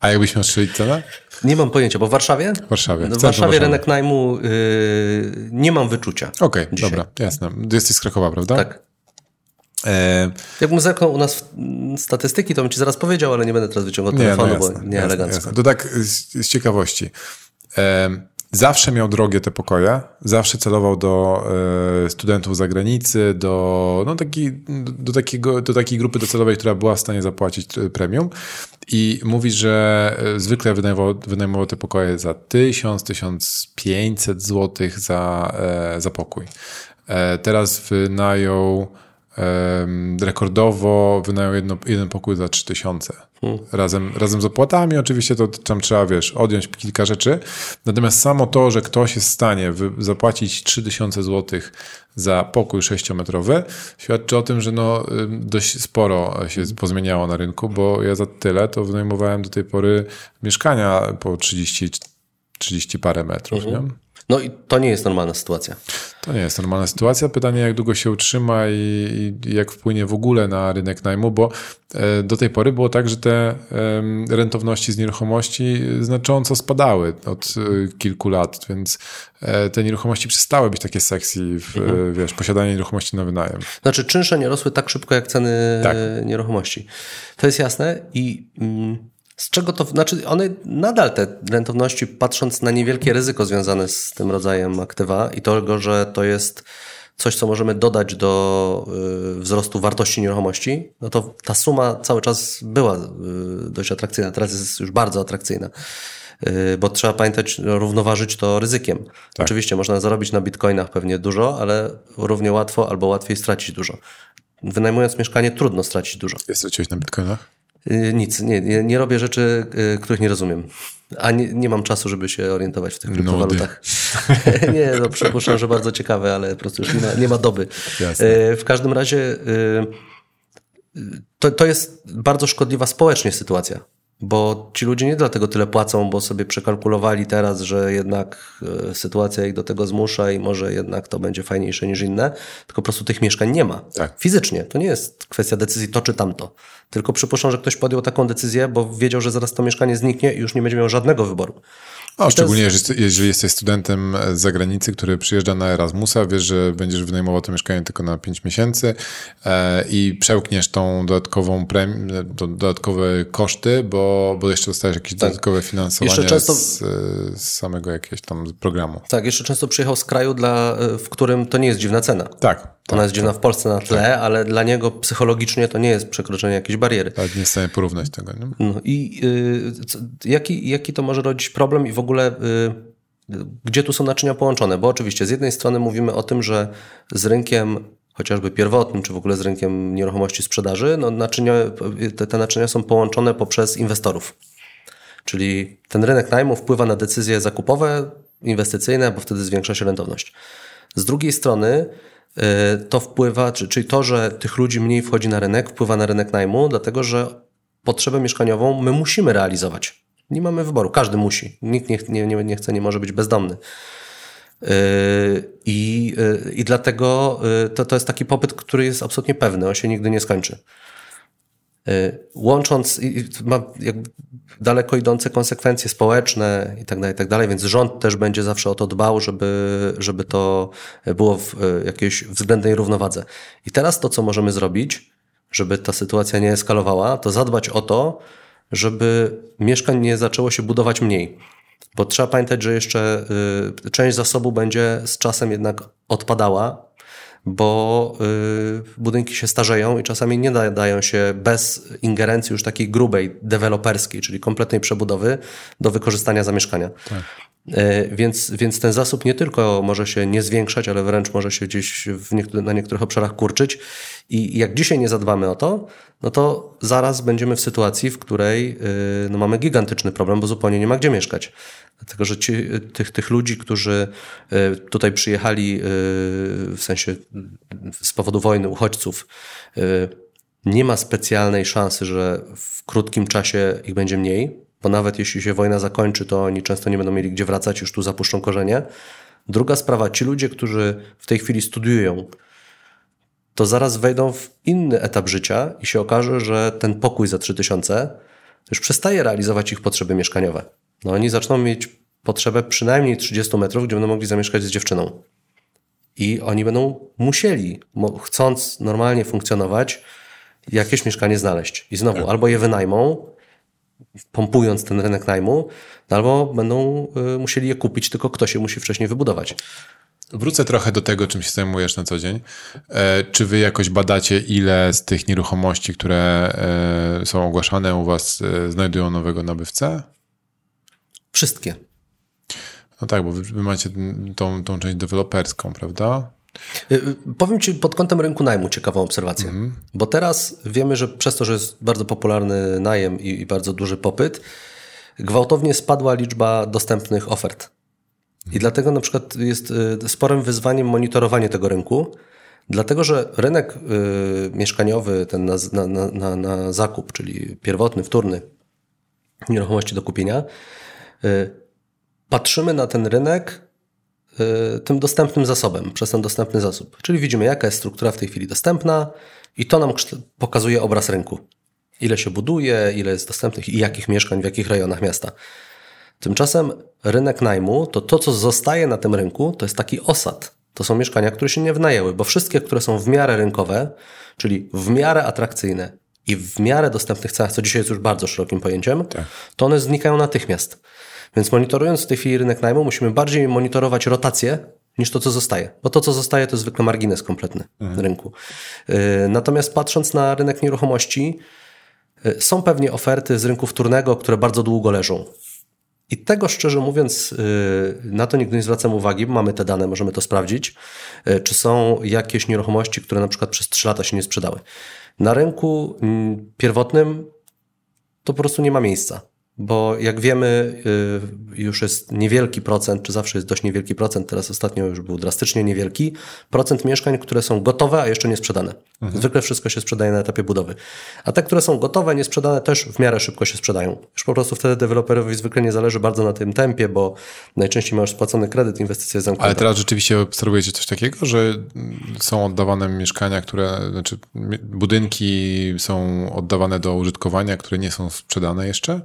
A jakbyś miał strzelić cenę?
Nie mam pojęcia, bo w Warszawie?
W Warszawie. W,
w Warszawie rynek najmu yy, nie mam wyczucia.
Okej, okay, dobra, jasne. Jesteś z Krakowa, prawda?
Tak. E... Jakbym zerknął u nas statystyki, to bym ci zaraz powiedział, ale nie będę teraz wyciągał telefonu, nie, no jasne, bo nie jasne, elegancko. Jasne.
To tak z, z ciekawości. E Zawsze miał drogie te pokoje, zawsze celował do y, studentów z zagranicy, do, no, taki, do, takiego, do takiej grupy docelowej, która była w stanie zapłacić e, premium. I mówi, że e, zwykle wynajmował, wynajmował te pokoje za 1000-1500 zł za, za pokój. Teraz wynajął rekordowo wynajął jedno, jeden pokój za 3000. Hmm. Razem, razem z opłatami oczywiście to tam trzeba, wiesz, odjąć kilka rzeczy. Natomiast samo to, że ktoś jest w stanie zapłacić 3000 zł za pokój 6-metrowy, świadczy o tym, że no, dość sporo się pozmieniało na rynku, bo ja za tyle to wynajmowałem do tej pory mieszkania po 30, 30 parę metrów. Mhm. Nie?
No i to nie jest normalna sytuacja.
To nie jest normalna sytuacja. Pytanie, jak długo się utrzyma i, i jak wpłynie w ogóle na rynek najmu, bo e, do tej pory było tak, że te rentowności z nieruchomości znacząco spadały od e, kilku lat, więc e, te nieruchomości przestały być takie sexy w mhm. wiesz, posiadanie nieruchomości na wynajem.
Znaczy czynsze nie rosły tak szybko jak ceny tak. nieruchomości. To jest jasne i mm, z czego to, znaczy one nadal te rentowności, patrząc na niewielkie ryzyko związane z tym rodzajem aktywa i tego, że to jest coś, co możemy dodać do y, wzrostu wartości nieruchomości, no to ta suma cały czas była y, dość atrakcyjna. Teraz jest już bardzo atrakcyjna. Y, bo trzeba pamiętać, równoważyć to ryzykiem. Tak. Oczywiście można zarobić na bitcoinach pewnie dużo, ale równie łatwo albo łatwiej stracić dużo. Wynajmując mieszkanie trudno stracić dużo.
Jest straciłeś na bitcoinach?
Y, nic, nie, nie, nie, robię rzeczy, y, których nie rozumiem. A nie, nie mam czasu, żeby się orientować w tych kryptowalutach. nie, no przypuszczam, że bardzo ciekawe, ale po prostu już nie ma, nie ma doby. Jasne. Y, w każdym razie to, to jest bardzo szkodliwa społecznie sytuacja. Bo ci ludzie nie dlatego tyle płacą, bo sobie przekalkulowali teraz, że jednak sytuacja ich do tego zmusza i może jednak to będzie fajniejsze niż inne, tylko po prostu tych mieszkań nie ma. Tak. Fizycznie. To nie jest kwestia decyzji to czy tamto. Tylko przypuszczam, że ktoś podjął taką decyzję, bo wiedział, że zaraz to mieszkanie zniknie i już nie będzie miał żadnego wyboru.
O, szczególnie jest... jeżeli jesteś studentem z zagranicy, który przyjeżdża na Erasmusa, wiesz, że będziesz wynajmował to mieszkanie tylko na 5 miesięcy e, i przełkniesz tą dodatkową premię, dodatkowe koszty, bo, bo jeszcze dostajesz jakieś tak. dodatkowe finansowanie często... z, z, samego jakiegoś tam programu.
Tak, jeszcze często przyjechał z kraju, dla, w którym to nie jest dziwna cena.
Tak.
Ona tak, jest dziwna tak, w Polsce na tle, tak. ale dla niego psychologicznie to nie jest przekroczenie jakiejś bariery.
Tak, nie jest w stanie porównać tego. Nie?
No i y, co, jaki, jaki to może rodzić problem i w ogóle y, gdzie tu są naczynia połączone? Bo oczywiście z jednej strony mówimy o tym, że z rynkiem chociażby pierwotnym, czy w ogóle z rynkiem nieruchomości sprzedaży, no naczynia, te, te naczynia są połączone poprzez inwestorów. Czyli ten rynek najmu wpływa na decyzje zakupowe, inwestycyjne, bo wtedy zwiększa się rentowność. Z drugiej strony to wpływa, czyli to, że tych ludzi mniej wchodzi na rynek, wpływa na rynek najmu, dlatego że potrzebę mieszkaniową my musimy realizować. Nie mamy wyboru, każdy musi. Nikt nie, nie, nie chce, nie może być bezdomny. Y, I, y, i dlatego to, to jest taki popyt, który jest absolutnie pewny, on się nigdy nie skończy. Y, łącząc, ma daleko idące konsekwencje społeczne i tak dalej, i tak dalej, więc rząd też będzie zawsze o to dbał, żeby, żeby to było w y, jakiejś względnej równowadze. I teraz to, co możemy zrobić, żeby ta sytuacja nie eskalowała, to zadbać o to, żeby mieszkań nie zaczęło się budować mniej. Bo trzeba pamiętać, że jeszcze y, część zasobu będzie z czasem jednak odpadała, bo y, budynki się starzeją i czasami nie nadają się bez ingerencji już takiej grubej, deweloperskiej, czyli kompletnej przebudowy do wykorzystania zamieszkania. Tak. E, więc, więc ten zasób nie tylko może się nie zwiększać, ale wręcz może się gdzieś na niektórych obszarach kurczyć. I jak dzisiaj nie zadbamy o to, no to zaraz będziemy w sytuacji, w której e, no mamy gigantyczny problem, bo zupełnie nie ma gdzie mieszkać. Dlatego, że ci, tych, tych ludzi, którzy e, tutaj przyjechali w sensie z powodu wojny, uchodźców, nie ma specjalnej szansy, że w krótkim czasie ich będzie mniej, bo nawet jeśli się wojna zakończy, to oni często nie będą mieli gdzie wracać, już tu zapuszczą korzenie. Druga sprawa, ci ludzie, którzy w tej chwili studiują, to zaraz wejdą w inny etap życia i się okaże, że ten pokój za 3000 już przestaje realizować ich potrzeby mieszkaniowe. No oni zaczną mieć potrzebę przynajmniej 30 metrów, gdzie będą mogli zamieszkać z dziewczyną. I oni będą musieli, chcąc normalnie funkcjonować, jakieś mieszkanie znaleźć. I znowu, tak. albo je wynajmą, pompując ten rynek najmu, no albo będą y, musieli je kupić, tylko ktoś je musi wcześniej wybudować.
Wrócę trochę do tego, czym się zajmujesz na co dzień. E, czy wy jakoś badacie, ile z tych nieruchomości, które e, są ogłaszane u was, e, znajdują nowego nabywcę?
Wszystkie.
No tak, bo wy macie tą, tą część deweloperską, prawda?
Y, y, powiem Ci pod kątem rynku najmu ciekawą obserwację, mhm. bo teraz wiemy, że przez to, że jest bardzo popularny najem i, i bardzo duży popyt, gwałtownie spadła liczba dostępnych ofert. I dlatego na przykład jest y, sporym wyzwaniem monitorowanie tego rynku, dlatego że rynek y, mieszkaniowy, ten na, na, na, na, zakup, czyli pierwotny, wtórny, nieruchomości do kupienia, y, patrzymy na ten rynek tym dostępnym zasobem, przez ten dostępny zasób. Czyli widzimy, jaka jest struktura w tej chwili dostępna i to nam pokazuje obraz rynku. Ile się buduje, ile jest dostępnych i jakich mieszkań, w jakich rejonach miasta. Tymczasem rynek najmu, to to, co zostaje na tym rynku, to jest taki osad. To są mieszkania, które się nie wynajęły, bo wszystkie, które są w miarę rynkowe, czyli w miarę atrakcyjne i w miarę dostępnych cenach, co dzisiaj jest już bardzo szerokim pojęciem, tak. to one znikają natychmiast. Więc monitorując w tej chwili rynek najmu, musimy bardziej monitorować rotację niż to, co zostaje. Bo to, co zostaje, to zwykle margines kompletny mhm. rynku. Y, natomiast patrząc na rynek nieruchomości, y, są pewnie oferty z rynku wtórnego, które bardzo długo leżą. I tego szczerze mówiąc, y, na to nigdy nie zwracam uwagi, bo mamy te dane, możemy to sprawdzić, czy są jakieś nieruchomości, które na przykład przez 3 lata się nie sprzedały. Na rynku mm, pierwotnym to po prostu nie ma miejsca bo jak wiemy, y, już jest niewielki procent, czy zawsze jest dość niewielki procent, teraz ostatnio już był drastycznie niewielki, procent mieszkań, które są gotowe, a jeszcze nie sprzedane. Mhm. Zwykle wszystko się sprzedaje na etapie budowy. A te, które są gotowe, nie sprzedane, też w miarę szybko się sprzedają. Już po prostu wtedy deweloperowi zwykle nie zależy bardzo na tym tempie, bo najczęściej ma już spłacony kredyt, inwestycja jest zamknięta.
Ale teraz rzeczywiście obserwujecie coś takiego, że są oddawane mieszkania, które, znaczy budynki są oddawane do użytkowania, które nie są sprzedane jeszcze?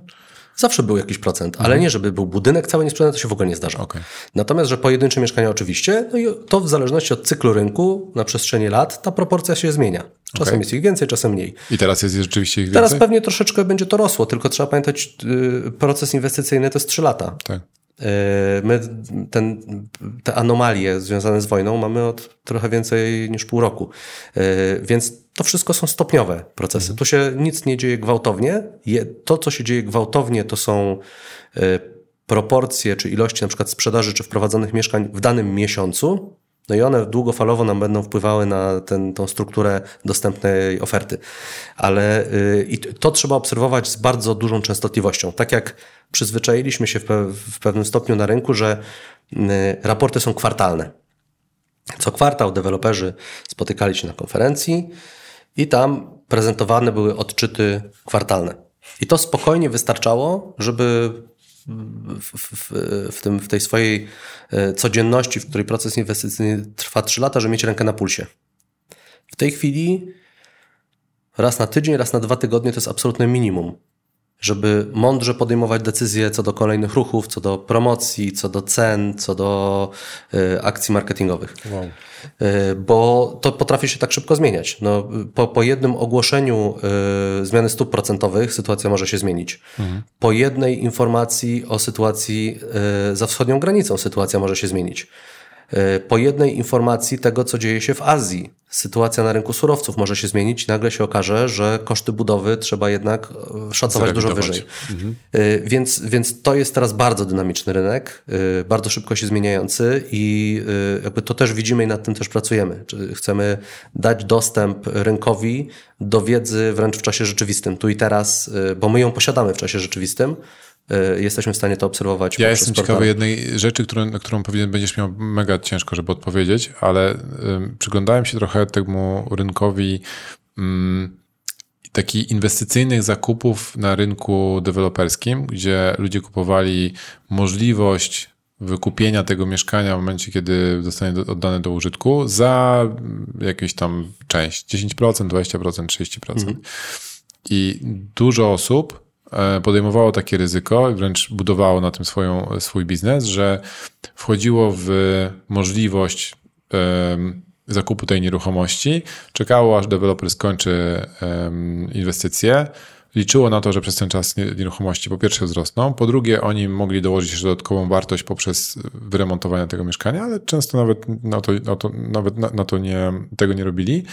Zawsze był jakiś procent, ale mhm. nie, żeby był budynek cały niesprzedany, to się w ogóle nie zdarza. Okay. Natomiast, że pojedyncze mieszkania oczywiście, no i to w zależności od cyklu rynku na przestrzeni lat ta proporcja się zmienia. Czasem okay. jest ich więcej, czasem mniej.
I teraz jest rzeczywiście ich
więcej? Teraz pewnie troszeczkę będzie to rosło, tylko trzeba pamiętać, yy, proces inwestycyjny to jest 3 lata. Tak. Yy, my ten, te anomalie związane z wojną mamy od trochę więcej niż pół roku. Yy, więc to wszystko są stopniowe procesy. Mhm. Tu się nic nie dzieje gwałtownie. To, co się dzieje gwałtownie, to są yy, proporcje czy ilości na przykład sprzedaży czy wprowadzonych mieszkań w danym miesiącu. No i one długofalowo nam będą wpływały na ten, tą strukturę dostępnej oferty. Ale yy, i to trzeba obserwować z bardzo dużą częstotliwością. Tak jak przyzwyczailiśmy się w, pe w pewnym stopniu na rynku, że yy, raporty są kwartalne. Co kwartał deweloperzy spotykali się na konferencji i tam prezentowane były odczyty kwartalne. I to spokojnie wystarczało, żeby w, w, w, tym, w tej swojej e, codzienności, w której proces inwestycyjny trwa 3 lata, że mieć rękę na pulsie. W tej chwili raz na tydzień, raz na dwa tygodnie to jest absolutne minimum żeby mądrze podejmować decyzje co do kolejnych ruchów, co do promocji, co do cen, co do y, akcji marketingowych. Wow. Y, bo to potrafi się tak szybko zmieniać. No, po, po jednym ogłoszeniu y, zmiany stóp procentowych sytuacja może się zmienić. Mhm. Po jednej informacji o sytuacji za wschodnią granicą sytuacja może się zmienić. E, po jednej informacji tego, co dzieje się w Azji. Sytuacja na rynku surowców może się zmienić i nagle się okaże, że koszty budowy trzeba jednak e, szacować dużo wyżej. Mhm. Więc, więc to jest teraz bardzo dynamiczny rynek, bardzo szybko się zmieniający i jakby to też widzimy i nad tym też pracujemy. Chcemy dać dostęp rynkowi do wiedzy wręcz w czasie rzeczywistym, tu i teraz, bo my ją posiadamy w czasie rzeczywistym, E, jesteśmy w stanie to obserwować.
Ja jestem ciekawy jednej rzeczy, którą, na którą pewnie będziesz miał mega ciężko, żeby odpowiedzieć, ale y, przyglądałem się trochę temu rynkowi y, takich inwestycyjnych zakupów na rynku deweloperskim, gdzie ludzie kupowali możliwość wykupienia tego mieszkania w momencie, kiedy zostanie oddane do użytku za jakąś tam część, 10%, 20%, 30%. Mhm. I dużo osób E, podejmowało takie ryzyko i wręcz budowało na tym swoją, swój biznes, że wchodziło w możliwość zakupu tej nieruchomości, czekało aż deweloper skończy inwestycję, liczyło na to, że przez ten czas nieruchomości po pierwsze wzrosną, po drugie oni mogli dołożyć jeszcze dodatkową wartość poprzez wyremontowanie tego mieszkania, ale często nawet na to, na to, nawet na, na to nie, tego nie robili.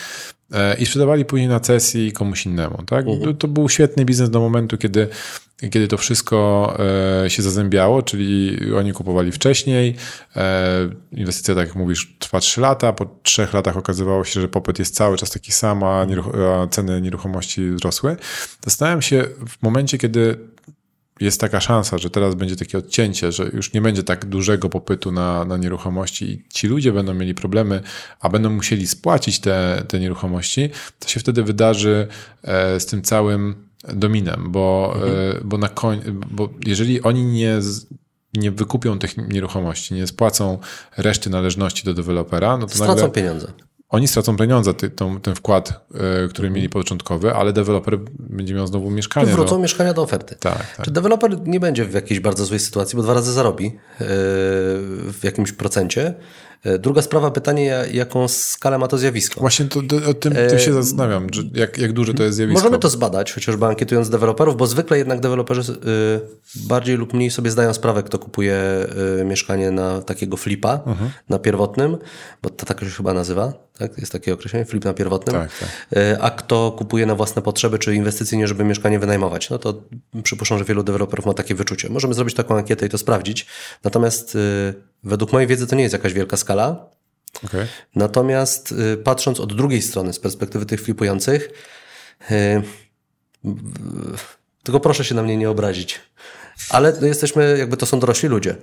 E, i sprzedawali później na cesji komuś innemu. Tak? Mhm. To był świetny biznes do momentu, kiedy, kiedy to wszystko e, się zazębiało, czyli oni kupowali wcześniej. E, inwestycja, tak jak mówisz, trwa 3 lata. Po 3 latach okazywało się, że popyt jest cały czas taki sam, a, ceny nieruchomości wzrosły. Zastanawiam się w momencie, kiedy jest taka szansa, że teraz będzie takie odcięcie, że już nie będzie tak dużego popytu na, na nieruchomości i ci ludzie będą mieli problemy, a będą musieli spłacić te, te nieruchomości, to się wtedy wydarzy e, z tym całym dominem, bo, mhm. E, bo, na koń, bo jeżeli oni nie, nie wykupią tych nieruchomości, nie spłacą reszty należności do dewelopera, no to
Stracą
nagle,
pieniądze
oni stracą pieniądze, ty, tą, ten wkład, y, który mieli początkowy, ale deweloper będzie miał znowu mieszkanie.
To wrócą no. mieszkania do oferty.
Tak, tak.
Czy deweloper nie będzie w jakiejś bardzo złej sytuacji, bo dwa razy zarobi yy, w jakimś procencie, E, druga sprawa, pytanie, jaką skalę ma to zjawisko.
Właśnie to, o tym, tym się e, zastanawiam, jak, jak duże to jest zjawisko.
Możemy to zbadać, chociażby ankietując deweloperów, bo zwykle jednak deweloperzy y, bardziej lub mniej sobie zdają sprawę, kto kupuje mieszkanie na takiego flipa, mhm. na pierwotnym, bo to tak się chyba nazywa, tak? Jest takie określenie, flip na pierwotnym. Tak, tak. A kto kupuje na własne potrzeby, czy inwestycyjnie, żeby mieszkanie wynajmować. No to przypuszczam, że wielu deweloperów ma takie wyczucie. Możemy zrobić taką ankietę i to sprawdzić. Natomiast Według mojej wiedzy to nie jest jakaś wielka skala. Okay. Natomiast y, patrząc od drugiej strony, z perspektywy tych flipujących, y, tylko proszę się na mnie nie obrazić, ale no jesteśmy, jakby to są dorośli ludzie.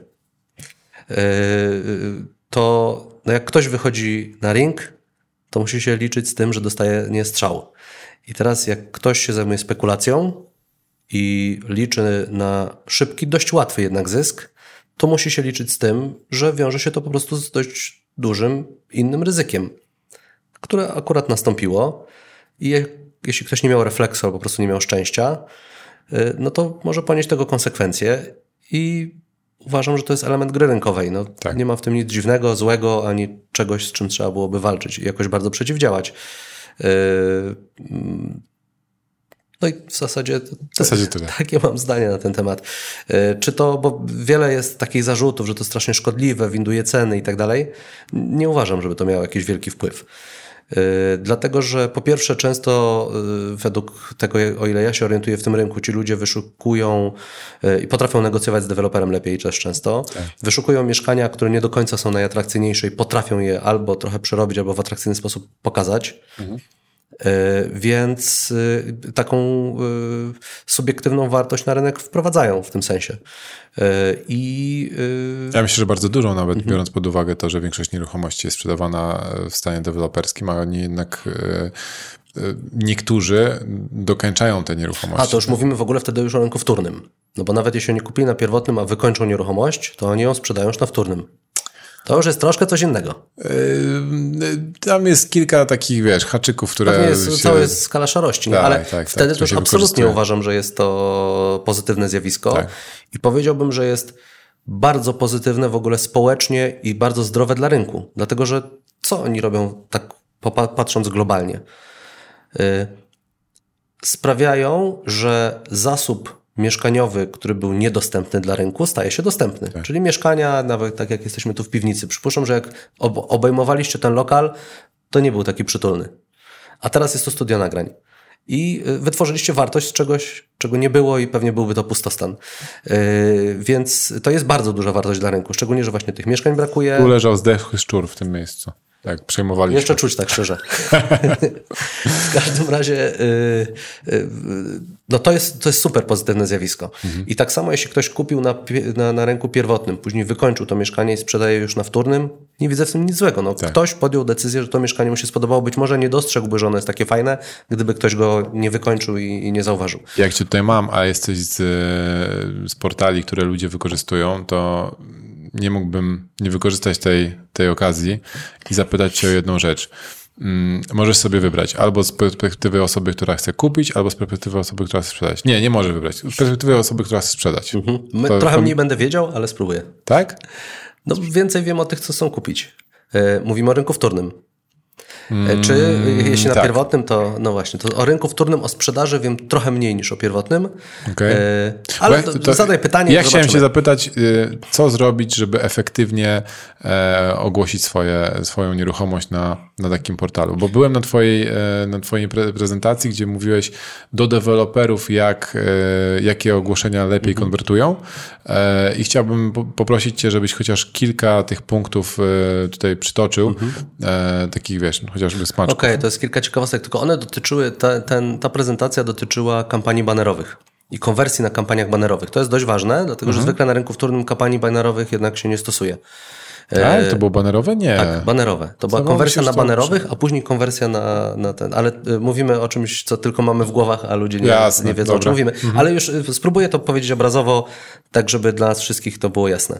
Y, to no jak ktoś wychodzi na ring, to musi się liczyć z tym, że dostaje nie strzał. I teraz jak ktoś się zajmuje spekulacją i liczy na szybki, dość łatwy jednak zysk, to musi się liczyć z tym, że wiąże się to po prostu z dość dużym innym ryzykiem, które akurat nastąpiło. I jeśli ktoś nie miał refleksu albo po prostu nie miał szczęścia, y, no to może ponieść tego konsekwencje i uważam, że to jest element gry rynkowej. No, tak. Nie ma w tym nic dziwnego, złego, ani czegoś, z czym trzeba byłoby walczyć i jakoś bardzo przeciwdziałać. No i w zasadzie,
w zasadzie tyle.
takie mam zdanie na ten temat. E, czy to, bo wiele jest takich zarzutów, że to strasznie szkodliwe, winduje ceny i tak dalej. Nie uważam, żeby to miało jakiś wielki wpływ. E, dlatego, że po pierwsze, często e, według tego, o ile ja się orientuję w tym rynku, ci ludzie wyszukują i potrafią negocjować z deweloperem lepiej też często. Tak. Wyszukują mieszkania, które nie do końca są najatrakcyjniejsze i potrafią je albo trochę przerobić, albo w atrakcyjny sposób pokazać. Mhm. E, więc e, taką e, subiektywną wartość na rynek wprowadzają w tym sensie. I
ja myślę, że bardzo dużą, nawet mhm. biorąc pod uwagę to, że większość nieruchomości jest sprzedawana w stanie deweloperskim, a oni jednak niektórzy dokończają te nieruchomości.
A to już mówimy w ogóle wtedy już o rynku wtórnym. No bo nawet jeśli oni kupili na pierwotnym, a wykończą nieruchomość, to oni ją sprzedają już na wtórnym. To już jest troszkę coś innego.
Yy, tam jest kilka takich, wiesz, haczyków, które.
Pewnie jest, się... cała jest skala szarości, tak, ale tak, tak wtedy tak, też absolutnie uważam, że jest to pozytywne zjawisko. Tak. I powiedziałbym, że jest bardzo pozytywne w ogóle społecznie i bardzo zdrowe dla rynku. Dlatego, że co oni robią tak patrząc globalnie? Yy, sprawiają, że zasób mieszkaniowy, który był niedostępny dla rynku, staje się dostępny. Tak. Czyli mieszkania, nawet tak jak jesteśmy tu w piwnicy. Przypuszczam, że jak obejmowaliście ten lokal, to nie był taki przytulny. A teraz jest to studio nagrań i y, wytworzyliście wartość z czegoś, czego nie było i pewnie byłby to pustostan. Yy, więc to jest bardzo duża wartość dla rynku, szczególnie, że właśnie tych mieszkań brakuje.
Tu leżał zdechły szczur w tym miejscu. Tak, przejmowaliśmy.
Jeszcze czuć tak szczerze. w każdym razie yy, yy, no to jest, to jest super pozytywne zjawisko. Mhm. I tak samo jeśli ktoś kupił na, na, na, rynku pierwotnym, później wykończył to mieszkanie i sprzedaje już na wtórnym, nie widzę w tym nic złego. No, tak. Ktoś podjął decyzję, że to mieszkanie mu się spodobało. Być może nie dostrzegłby, że ono jest takie fajne, gdyby ktoś go nie wykończył i, i nie zauważył.
Jak cię tutaj mam, a jesteś z, z portali, które ludzie wykorzystują, to nie mógłbym nie wykorzystać tej, tej okazji i zapytać Cię o jedną rzecz. Mm, możesz sobie wybrać albo z perspektywy osoby, która chce kupić, albo z perspektywy osoby, która chce sprzedać. Nie, nie może wybrać. Z perspektywy osoby, która chce sprzedać. Mhm.
To, trochę to... mniej będę wiedział, ale spróbuję.
Tak?
No więcej wiem o tych, co chcą kupić. E, mówimy o rynku wtórnym. Mm, Czy jeśli na tak. pierwotnym, to no właśnie, to o rynku wtórnym, o sprzedaży wiem trochę mniej niż o pierwotnym. Okay. E, ale to, to, zadaj pytanie.
Ja chciałem się zapytać, y, co zrobić, żeby efektywnie e, ogłosić swoje, swoją nieruchomość na, na takim portalu? Bo byłem na Twojej, e, na twojej prezentacji, gdzie mówiłeś do deweloperów, jak, e, jakie ogłoszenia lepiej mhm. konwertują. E, I chciałbym poprosić Cię, żebyś chociaż kilka tych punktów e, tutaj przytoczył, mhm. takich wiesz, chociażby smaczków.
Okej, okay, to jest kilka ciekawostek, tylko one dotyczyły, ta, ten, ta prezentacja dotyczyła kampanii banerowych i konwersji na kampaniach banerowych. To jest dość ważne, dlatego że mhm. zwykle na rynku wtórnym kampanii banerowych jednak się nie stosuje.
Tak? To było banerowe? Nie.
Tak, banerowe. To była konwersja na banerowych, a później konwersja na, na ten. Ale y, mówimy o czymś, co tylko mamy w głowach, a ludzie nie, jasne, nie wiedzą, o czym mówimy. Mhm. Ale już y, spróbuję to powiedzieć obrazowo, tak żeby dla nas wszystkich to było jasne.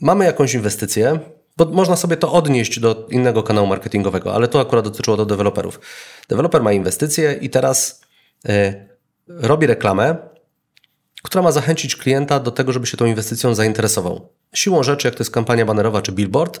Mamy jakąś inwestycję, bo można sobie to odnieść do innego kanału marketingowego, ale to akurat dotyczyło do deweloperów. Deweloper ma inwestycję i teraz y, robi reklamę, która ma zachęcić klienta do tego, żeby się tą inwestycją zainteresował. Siłą rzeczy, jak to jest kampania banerowa czy billboard,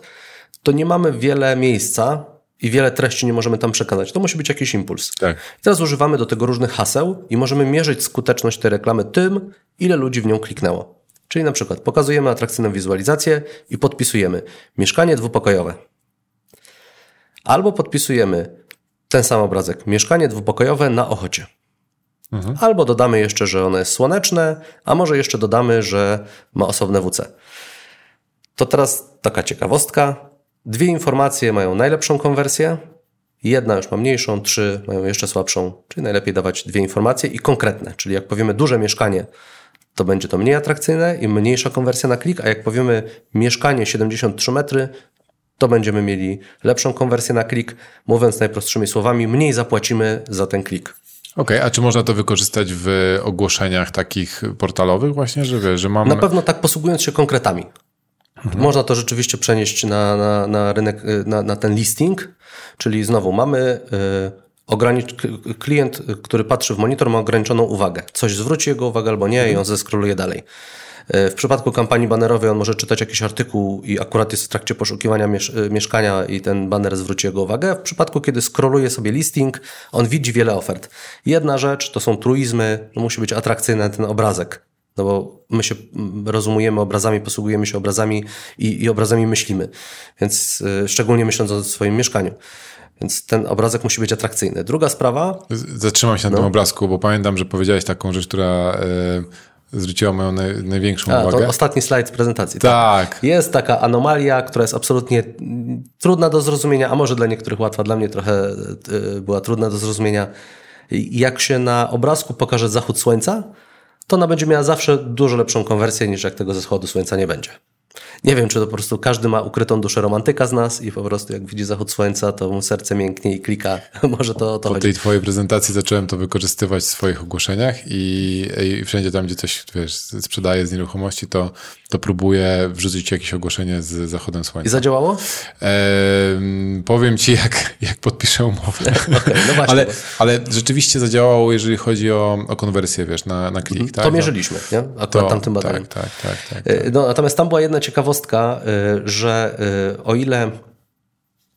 to nie mamy wiele miejsca i wiele treści nie możemy tam przekazać. To musi być jakiś impuls. Tak. I teraz używamy do tego różnych haseł i możemy mierzyć skuteczność tej reklamy tym, ile ludzi w nią kliknęło. Czyli na przykład pokazujemy atrakcyjną wizualizację i podpisujemy mieszkanie dwupokojowe. Albo podpisujemy ten sam obrazek mieszkanie dwupokojowe na Ochocie. Mhm. Albo dodamy jeszcze, że ono jest słoneczne, a może jeszcze dodamy, że ma osobne WC. To teraz taka ciekawostka. Dwie informacje mają najlepszą konwersję, jedna już ma mniejszą, trzy mają jeszcze słabszą, czyli najlepiej dawać dwie informacje i konkretne. Czyli jak powiemy duże mieszkanie, to będzie to mniej atrakcyjne i mniejsza konwersja na klik, a jak powiemy mieszkanie 73 metry, to będziemy mieli lepszą konwersję na klik. Mówiąc najprostszymi słowami, mniej zapłacimy za ten klik.
Okej, okay, a czy można to wykorzystać w ogłoszeniach takich portalowych właśnie, że wiesz, że mamy...
Na pewno tak posługując się konkretami. Mhm. Można to rzeczywiście przenieść na, na, na rynek, na, na ten listing, czyli znowu mamy y, ogranicz- klient, który patrzy w monitor ma ograniczoną uwagę. Coś zwróci jego uwagę albo nie i on zeskroluje dalej. E, w przypadku kampanii banerowej on może czytać jakiś artykuł i akurat jest w trakcie poszukiwania e, mieszkania i ten baner zwróci jego uwagę. W przypadku, kiedy scrolluje sobie listing, on widzi wiele ofert. Jedna rzecz to są truizmy, no musi być atrakcyjny ten obrazek. No bo my się rozumujemy obrazami, posługujemy się obrazami i, i obrazami myślimy. Więc y, szczególnie myśląc o swoim mieszkaniu. Więc ten obrazek musi być atrakcyjny. Druga sprawa.
Zatrzymam się na no. tym obrazku, bo pamiętam, że powiedziałeś taką rzecz, która zwróciła moją naj, największą a, uwagę.
To ostatni slajd z prezentacji.
Tak. tak.
Jest taka anomalia, która jest absolutnie trudna do zrozumienia, a może dla niektórych łatwa, dla mnie trochę e, była trudna do zrozumienia. Jak się na obrazku pokaże zachód słońca, to ona będzie miała zawsze dużo lepszą konwersję niż jak tego zachodu słońca nie będzie. Nie wiem, czy to po prostu każdy ma ukrytą duszę romantyka z nas i po prostu jak widzi zachód słońca, to mu serce mięknie i klika. Może to o to
Po
chodzi.
tej twojej prezentacji zacząłem to wykorzystywać w swoich ogłoszeniach i, i wszędzie tam, gdzie coś wiesz, sprzedaję z nieruchomości, to, to próbuję wrzucić jakieś ogłoszenie z zachodem słońca.
I zadziałało?
powiem ci, jak, jak podpiszę umowę. okay, no właśnie, ale, ale rzeczywiście zadziałało, jeżeli chodzi o, o konwersję, wiesz, na, na klik. Mhm.
Tak? To mierzyliśmy, nie? Akurat to, tamtym badaniem.
Tak, tak, tak, tak, tak.
No, natomiast tam była jedna ciekawostka, y, że y, o ile.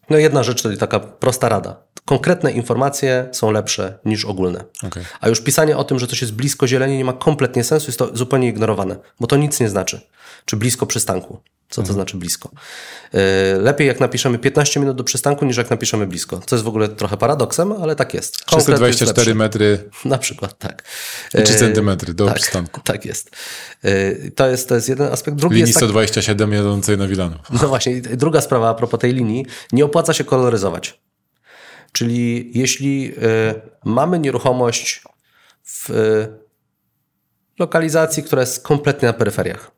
No jedna rzecz, to taka prosta rada. Konkretne informacje są lepsze niż ogólne.
Okay.
A już pisanie o tym, że coś jest blisko zieleni nie ma kompletnie sensu, jest to zupełnie ignorowane, bo to nic nie znaczy. Czy blisko przystanku. Co to mhm. znaczy blisko? Yy, lepiej jak napiszemy 15 minut do przystanku, niż jak napiszemy blisko. Co jest w ogóle trochę paradoksem, ale tak jest.
Konkret 324 jest metry.
Na przykład, tak.
I 3 yy, centymetry do tak, przystanku.
Tak jest. Yy, to jest. To jest jeden aspekt. Drugi
linii
jest
127 tak... jadącej na Wilanów.
No właśnie. Druga sprawa a propos tej linii. Nie opłaca się koloryzować. Czyli jeśli mamy nieruchomość w lokalizacji, która jest kompletnie na peryferiach,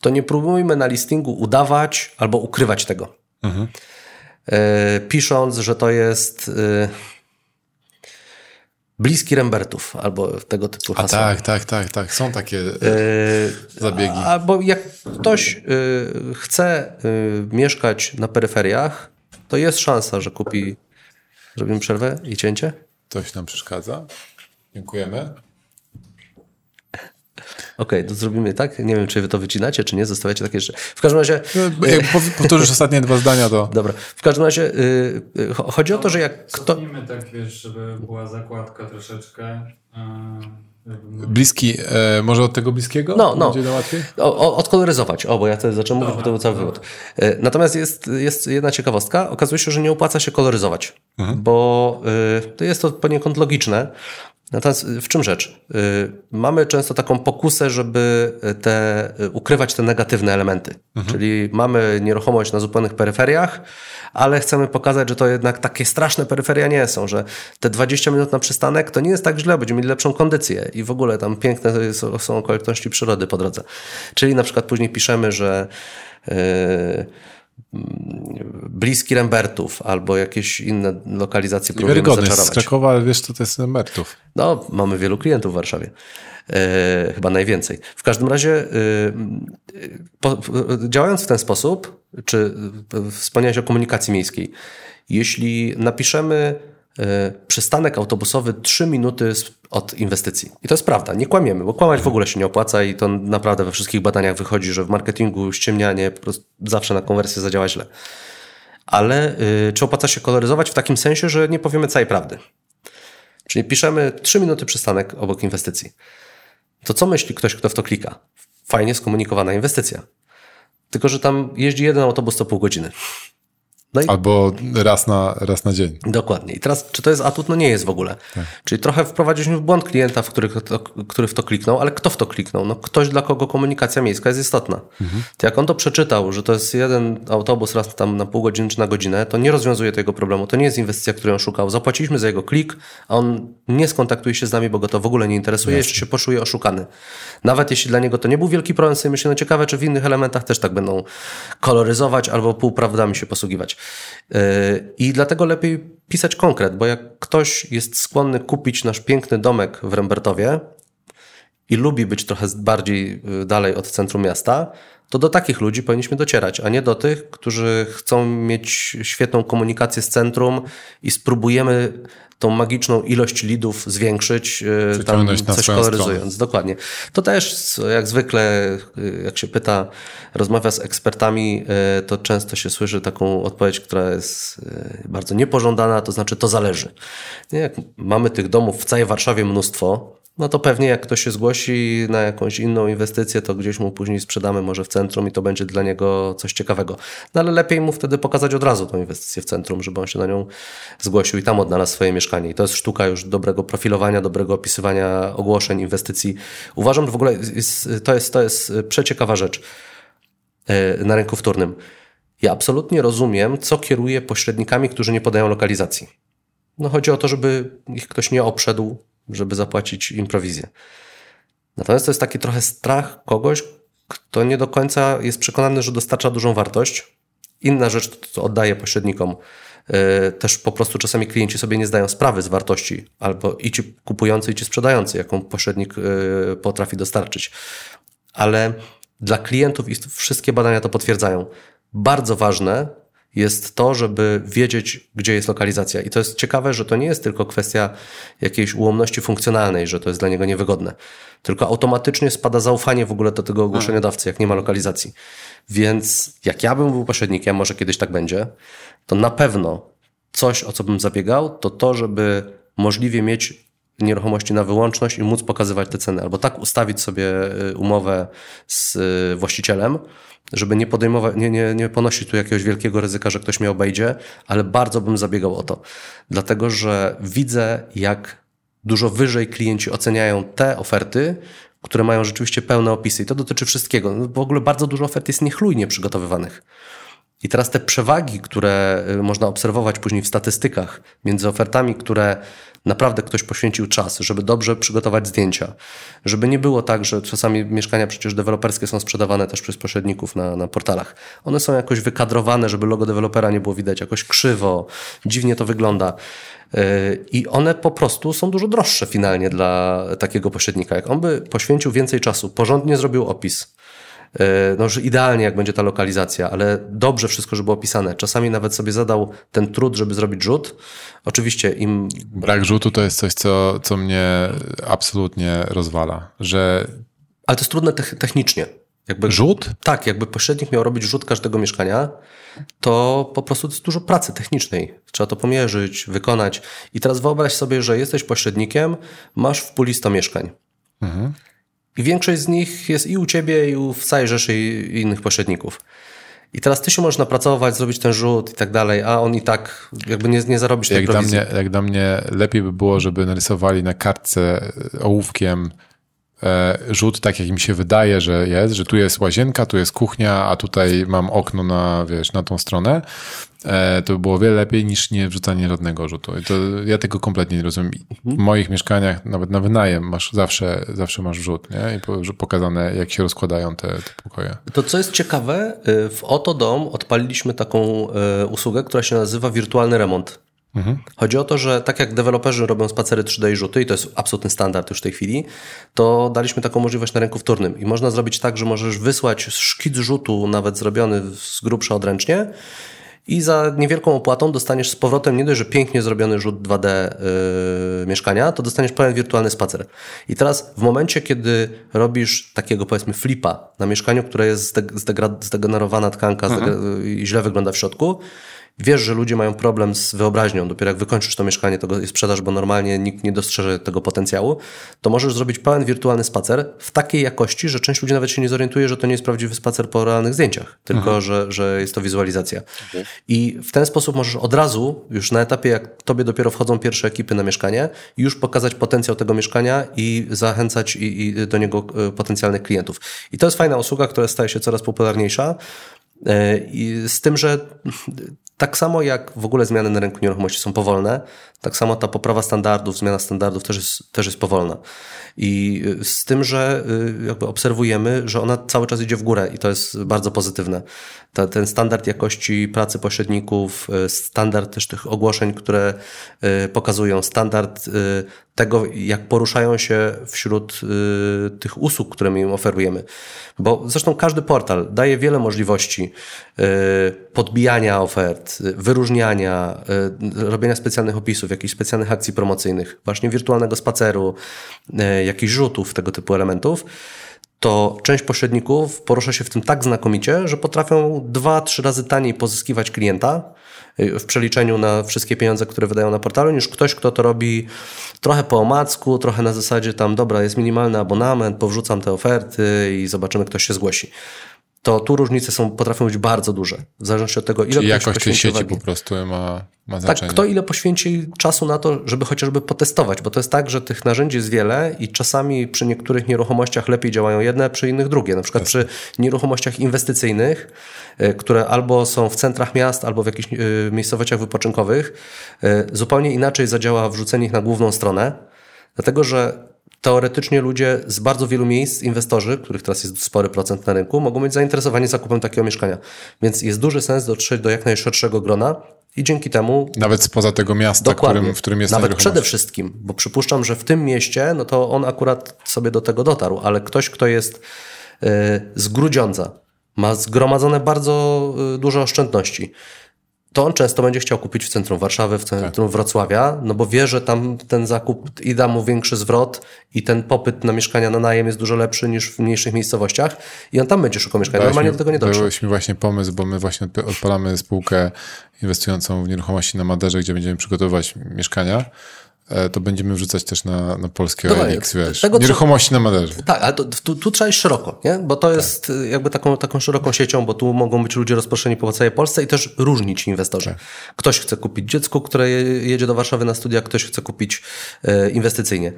to nie próbujmy na listingu udawać albo ukrywać tego. Mhm. E, pisząc, że to jest e, bliski Rembertów albo tego typu
hasła. A tak, tak, tak, tak. Są takie e, zabiegi.
Albo jak ktoś e, chce e, mieszkać na peryferiach, to jest szansa, że kupi. Zrobimy przerwę i cięcie?
Coś nam przeszkadza. Dziękujemy.
Okej, okay, to zrobimy tak. Nie wiem, czy wy to wycinacie, czy nie. Zostawiacie takie rzeczy. W każdym razie...
Jak powtórzysz ostatnie dwa zdania, to...
Dobra. W każdym razie yy, chodzi o to, że jak
kto... Cofnijmy tak, wiesz, żeby była zakładka troszeczkę...
Yy, Bliski, e, może od tego bliskiego?
No, no. Będzie łatwiej? O, odkoloryzować, o, bo ja wtedy zacząłem mówić, bo to był cały wywód. E, natomiast jest, jest jedna ciekawostka. Okazuje się, że nie opłaca się koloryzować, mhm. bo y, to jest to poniekąd logiczne, Natomiast y, w czym rzecz? Y, mamy często taką pokusę, żeby te, y, ukrywać te negatywne elementy. Mhm. Czyli mamy nieruchomość na zupełnych peryferiach, ale chcemy pokazać, że to jednak takie straszne peryferia nie są, że te 20 minut na przystanek to nie jest tak źle, będziemy mieli lepszą kondycję i w ogóle tam piękne są okoliczności przyrody po drodze. Czyli na przykład później piszemy, że yy, bliski Rembertów albo jakieś inne lokalizacje próbujemy zaczarować.
z Krakowa, ale wiesz, to, to jest Rembertów.
No, mamy wielu klientów w Warszawie. E, chyba najwięcej. W każdym razie e, po, działając w ten sposób, czy wspomniałeś o komunikacji miejskiej, jeśli napiszemy E, przystanek autobusowy 3 minuty od inwestycji. I to jest prawda, nie kłamiemy, bo kłamać w ogóle się nie opłaca i to naprawdę we wszystkich badaniach wychodzi, że w marketingu ściemnianie po prostu zawsze na konwersję zadziała źle. Ale y, czy opłaca się koloryzować w takim sensie, że nie powiemy całej prawdy? Czyli piszemy 3 minuty przystanek obok inwestycji. To co myśli ktoś, kto w to klika? Fajnie skomunikowana inwestycja. Tylko, że tam jeździ jeden autobus co pół godziny.
No i... Albo raz na, raz na dzień.
Dokładnie. I teraz, czy to jest atut? No nie jest w ogóle. Tak. Czyli trochę wprowadziliśmy w błąd klienta, w który, który w to kliknął, ale kto w to kliknął? No ktoś, dla kogo komunikacja miejska jest istotna. Mhm. Jak on to przeczytał, że to jest jeden autobus raz tam na pół godziny czy na godzinę, to nie rozwiązuje tego problemu. To nie jest inwestycja, którą on szukał. Zapłaciliśmy za jego klik, a on nie skontaktuje się z nami, bo go to w ogóle nie interesuje, Jasne. jeszcze się poczuje oszukany. Nawet jeśli dla niego to nie był wielki problem, sobie myślę, no ciekawe, czy w innych elementach też tak będą koloryzować albo półprawdami się posługiwać. Yy, I dlatego lepiej pisać konkret, bo jak ktoś jest skłonny kupić nasz piękny domek w Rembertowie i lubi być trochę bardziej yy, dalej od centrum miasta, to do takich ludzi powinniśmy docierać, a nie do tych, którzy chcą mieć świetną komunikację z centrum i spróbujemy tą magiczną ilość lidów zwiększyć, e, tam coś koloryzując. Dokładnie. To też, jak zwykle, e, jak się pyta, rozmawia z ekspertami, e, to często się słyszy taką odpowiedź, która jest bardzo niepożądana, to znaczy to zależy. Nie, jak mamy tych domów w całej Warszawie mnóstwo, no to pewnie jak ktoś się zgłosi na jakąś inną inwestycję, to gdzieś mu później sprzedamy może w centrum i to będzie dla niego coś ciekawego. No ale lepiej mu wtedy pokazać od razu tą inwestycję w centrum, żeby on się na nią zgłosił i tam odnalazł swoje mieszkanie. I to jest sztuka już dobrego profilowania, dobrego opisywania ogłoszeń, inwestycji. Uważam, że w ogóle to, jest, to jest przeciekawa rzecz e, na rynku wtórnym. Ja absolutnie rozumiem, co kieruje pośrednikami, którzy nie podają lokalizacji. No chodzi o to, żeby ich ktoś nie obszedł żeby zapłacić im prowizję. Natomiast to jest taki trochę strach kogoś, kto nie do końca jest przekonany, że dostarcza dużą wartość. Inna rzecz, to, oddaje pośrednikom. Yy, też po prostu czasami klienci sobie nie zdają sprawy z wartości, albo i ci kupujący, i ci sprzedający, jaką pośrednik yy, potrafi dostarczyć. Ale dla klientów i wszystkie badania to potwierdzają. Bardzo ważne jest to, żeby wiedzieć, gdzie jest lokalizacja. I to jest ciekawe, że to nie jest tylko kwestia jakiejś ułomności funkcjonalnej, że to jest dla niego niewygodne, tylko automatycznie spada zaufanie w ogóle do tego ogłoszeniodawcy, jak nie ma lokalizacji. Więc jak ja bym był pośrednikiem, może kiedyś tak będzie, to na pewno coś, o co bym zabiegał, to to, żeby możliwie mieć nieruchomości na wyłączność i móc pokazywać te ceny, albo tak ustawić sobie y, umowę z y, właścicielem, żeby nie podejmować, nie, nie, nie ponosić tu jakiegoś wielkiego ryzyka, że ktoś mnie obejdzie, ale bardzo bym zabiegał o to. Dlatego, że widzę, jak dużo wyżej klienci oceniają te oferty, które mają rzeczywiście pełne opisy. I to dotyczy wszystkiego. No, w ogóle bardzo dużo ofert jest niechlujnie przygotowywanych. I teraz te przewagi, które y, można obserwować później w statystykach między ofertami, które naprawdę ktoś poświęcił czas, żeby dobrze przygotować zdjęcia, żeby nie było tak, że czasami mieszkania przecież deweloperskie są sprzedawane też przez pośredników na, na portalach. One są jakoś wykadrowane, żeby logo dewelopera nie było widać, jakoś krzywo, dziwnie to wygląda. Y, I one po prostu są dużo droższe finalnie dla takiego pośrednika. Jak on by poświęcił więcej czasu, porządnie zrobił opis, no już idealnie, jak będzie ta lokalizacja, ale dobrze wszystko, żeby było opisane. Czasami nawet sobie zadał ten trud, żeby zrobić rzut. Oczywiście im...
Brak rzutu to jest coś, co, co mnie absolutnie rozwala, że...
Ale to jest trudne technicznie.
Jakby, rzut?
Tak, jakby pośrednik miał robić rzut każdego mieszkania, to po prostu jest dużo pracy technicznej. Trzeba to pomierzyć, wykonać. I teraz wyobraź sobie, że jesteś pośrednikiem, masz w puli 100 mieszkań. Mhm. I większość z nich jest i u ciebie, i u w całej rzeszy innych pośredników. I teraz ty się możesz napracować, zrobić ten rzut i tak dalej, a on i tak jakby nie, nie zarobisz tej
jak
prowizji.
Dla mnie, jak dla mnie lepiej by było, żeby narysowali na kartce ołówkiem e, rzut tak, jak mi się wydaje, że jest, że tu jest łazienka, tu jest kuchnia, a tutaj mam okno na, wiesz, na tą stronę, e, to by było wiele lepiej niż nie wrzucanie żadnego rzutu. I to ja tego kompletnie nie rozumiem. W moich mieszkaniach, nawet na wynajem, masz zawsze, zawsze masz rzut, nie? I pokazane, jak się rozkładają te, te pokoje.
To, co jest ciekawe, y, w Oto Dom odpaliliśmy taką y, usługę, która się nazywa wirtualny remont. Mhm. Chodzi o to, że tak jak deweloperzy robią spacery 3D i rzuty, i to jest absolutny standard już w tej chwili, to daliśmy taką możliwość na rynku wtórnym. I można zrobić tak, że możesz wysłać szkic rzutu, nawet zrobiony z grubsza odręcznie, i za niewielką opłatą dostaniesz z powrotem nie dość, że pięknie zrobiony rzut 2D yy, mieszkania, to dostaniesz pełen wirtualny spacer. I teraz w momencie, kiedy robisz takiego powiedzmy flipa na mieszkaniu, które jest zdegenerowana tkanka mhm. i źle wygląda w środku, wiesz, że ludzie mają problem z wyobraźnią, dopiero jak wykończysz to mieszkanie, to go sprzedasz, bo normalnie nikt nie dostrzeże tego potencjału, to możesz zrobić pełen wirtualny spacer w takiej jakości, że część ludzi nawet się nie zorientuje, że to nie jest prawdziwy spacer po realnych zdjęciach, tylko że, że jest to wizualizacja. Okay. I w ten sposób możesz od razu, już na etapie, jak tobie dopiero wchodzą pierwsze ekipy na mieszkanie, już pokazać potencjał tego mieszkania i zachęcać i, i do niego e, potencjalnych klientów. I to jest fajna usługa, która staje się coraz popularniejsza. E, I z tym, że tak samo jak w ogóle zmiany na rynku nieruchomości są powolne, tak samo ta poprawa standardów, zmiana standardów też jest, też jest powolna. I y, z tym, że y, jakby obserwujemy, że ona cały czas idzie w górę i to jest bardzo pozytywne. Ta, ten standard jakości pracy pośredników, y, standard też tych ogłoszeń, które pokazują, standard tego, jak poruszają się wśród tych usług, które im oferujemy. Bo zresztą każdy portal daje wiele możliwości podbijania ofert, wyróżniania, robienia specjalnych opisów, jakichś specjalnych akcji promocyjnych, właśnie wirtualnego spaceru, e, jakichś rzutów, tego typu elementów, to część pośredników porusza się w tym tak znakomicie, że potrafią dwa, trzy razy taniej pozyskiwać klienta w przeliczeniu na wszystkie pieniądze, które wydają na portalu, niż ktoś, kto to robi trochę po omacku, trochę na zasadzie tam, dobra, jest minimalny abonament, powrzucam te oferty i zobaczymy, kto się zgłosi to tu różnice są, potrafią być bardzo duże. W zależności od tego, ile
Czyli jakość tej sieci po prostu ma, ma tak, znaczenie.
Tak, kto ile poświęci czasu na to, żeby chociażby potestować, bo to jest tak, że tych narzędzi jest wiele i czasami przy niektórych nieruchomościach lepiej działają jedne, przy innych drugie. Na przykład przy nieruchomościach inwestycyjnych, e, które albo są w centrach miast, albo w jakichś e, miejscowościach wypoczynkowych, e, zupełnie inaczej zadziała wrzucenie ich na główną stronę, dlatego że teoretycznie ludzie z bardzo wielu miejsc, inwestorzy, których teraz jest spory procent na rynku, mogą być zainteresowani zakupem takiego mieszkania. Więc jest duży sens dotrzeć do jak najszerszego grona i dzięki temu.
Nawet spoza tego miasta, którym, w którym jest
Nawet przede wszystkim, bo przypuszczam, że w tym mieście, no to on akurat sobie do tego dotarł, ale ktoś, kto jest yy, z Grudziądza, ma zgromadzone bardzo yy, duże oszczędności to on często będzie chciał kupić w centrum Warszawy, w centrum tak. Wrocławia, no bo wie, że tam ten zakup i da mu większy zwrot i ten popyt na mieszkania na najem jest dużo lepszy niż w mniejszych miejscowościach i on tam będzie szukał mieszkania. Normalnie mi, do tego nie dotrze.
Dałeś mi właśnie pomysł, bo my właśnie odpalamy spółkę inwestującą w nieruchomości na Maderze, gdzie będziemy przygotowywać mieszkania to będziemy wrzucać też na, na polskie no OLX, wiesz, tego, nieruchomości na Maderze.
Tak, ale to, tu, tu, trzeba iść szeroko, nie? bo to tak. jest tak. jakby taką, taką szeroką siecią, bo tu mogą być ludzie rozproszeni po całej Polsce i też różni ci inwestorzy. Tak. Ktoś chce kupić dziecko, które jedzie do Warszawy na studia, ktoś chce kupić e, inwestycyjnie.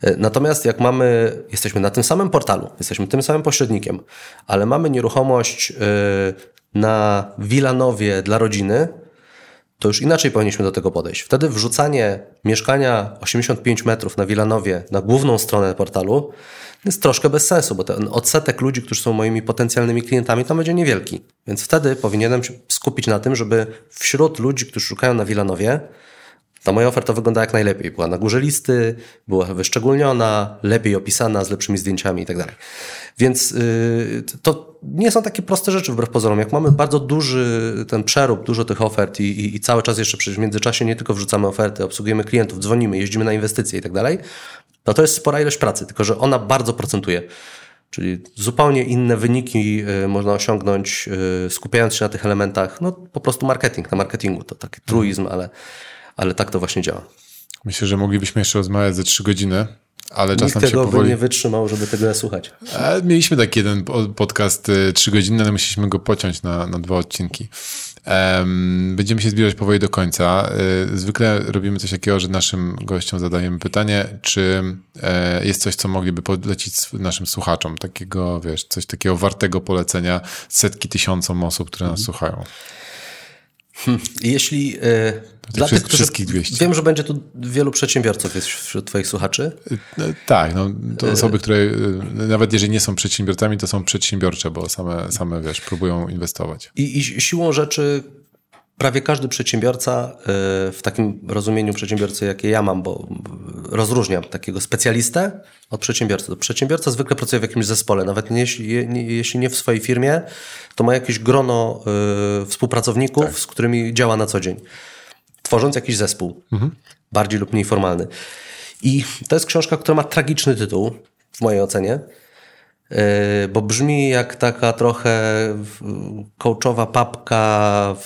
E, natomiast jak mamy, jesteśmy na tym samym portalu, jesteśmy tym samym pośrednikiem, ale mamy nieruchomość e, na Wilanowie dla rodziny, to już inaczej powinniśmy do tego podejść. Wtedy wrzucanie mieszkania 85 metrów na Wilanowie na główną stronę portalu jest troszkę bez sensu, bo ten odsetek ludzi, którzy są moimi potencjalnymi klientami, tam będzie niewielki. Więc wtedy powinienem się skupić na tym, żeby wśród ludzi, którzy szukają na Wilanowie, ta moja oferta wygląda jak najlepiej. Była na górze listy, była wyszczególniona, lepiej opisana, z lepszymi zdjęciami i tak. Więc yy, to nie są takie proste rzeczy wbrew pozorom. Jak mamy bardzo duży ten przerób, dużo tych ofert i, i, i cały czas jeszcze przecież w międzyczasie nie tylko wrzucamy oferty, obsługujemy klientów, dzwonimy, jeździmy na inwestycje i tak dalej, no to jest spora ilość pracy, tylko że ona bardzo procentuje. Czyli zupełnie inne wyniki y, można osiągnąć, y, skupiając się na tych elementach. No po prostu marketing, na marketingu. To taki truizm, ale ale tak to właśnie działa.
Myślę, że moglibyśmy jeszcze rozmawiać ze trzy godziny, ale
Nikt
czas nam
tego
powoli...
by nie wytrzymał, żeby tego słuchać.
Mieliśmy taki jeden podcast y, trzy godziny, ale musieliśmy go pociąć na, na dwa odcinki. Będziemy się zbierać powoli do końca. Y, zwykle robimy coś takiego, że naszym gościom zadajemy pytanie, czy e, jest coś, co mogliby polecić naszym słuchaczom, takiego, wiesz, coś takiego wartego polecenia setki tysiącom osób, które nas mhm. słuchają.
Hmm. Jeśli e,
dla tych, wszystkich 200.
Wiem, że będzie tu wielu przedsiębiorców jest wśród Twoich słuchaczy.
No, tak, no, to osoby, które e, nawet jeżeli nie są przedsiębiorcami, to są przedsiębiorcze, bo same, same wiesz, próbują inwestować.
I, I siłą rzeczy prawie każdy przedsiębiorca e, w takim rozumieniu przedsiębiorcy, jakie ja mam, bo rozróżniam takiego specjalistę od przedsiębiorcy. Przedsiębiorca zwykle pracuje w jakimś zespole, nawet jeśli, nie, jeśli nie w swojej firmie, to ma jakieś grono y, współpracowników, tak. z którymi działa na co dzień, tworząc jakiś zespół, mhm. bardziej lub mniej formalny. I to jest książka, która ma tragiczny tytuł, w mojej ocenie, bo brzmi jak taka trochę coachowa papka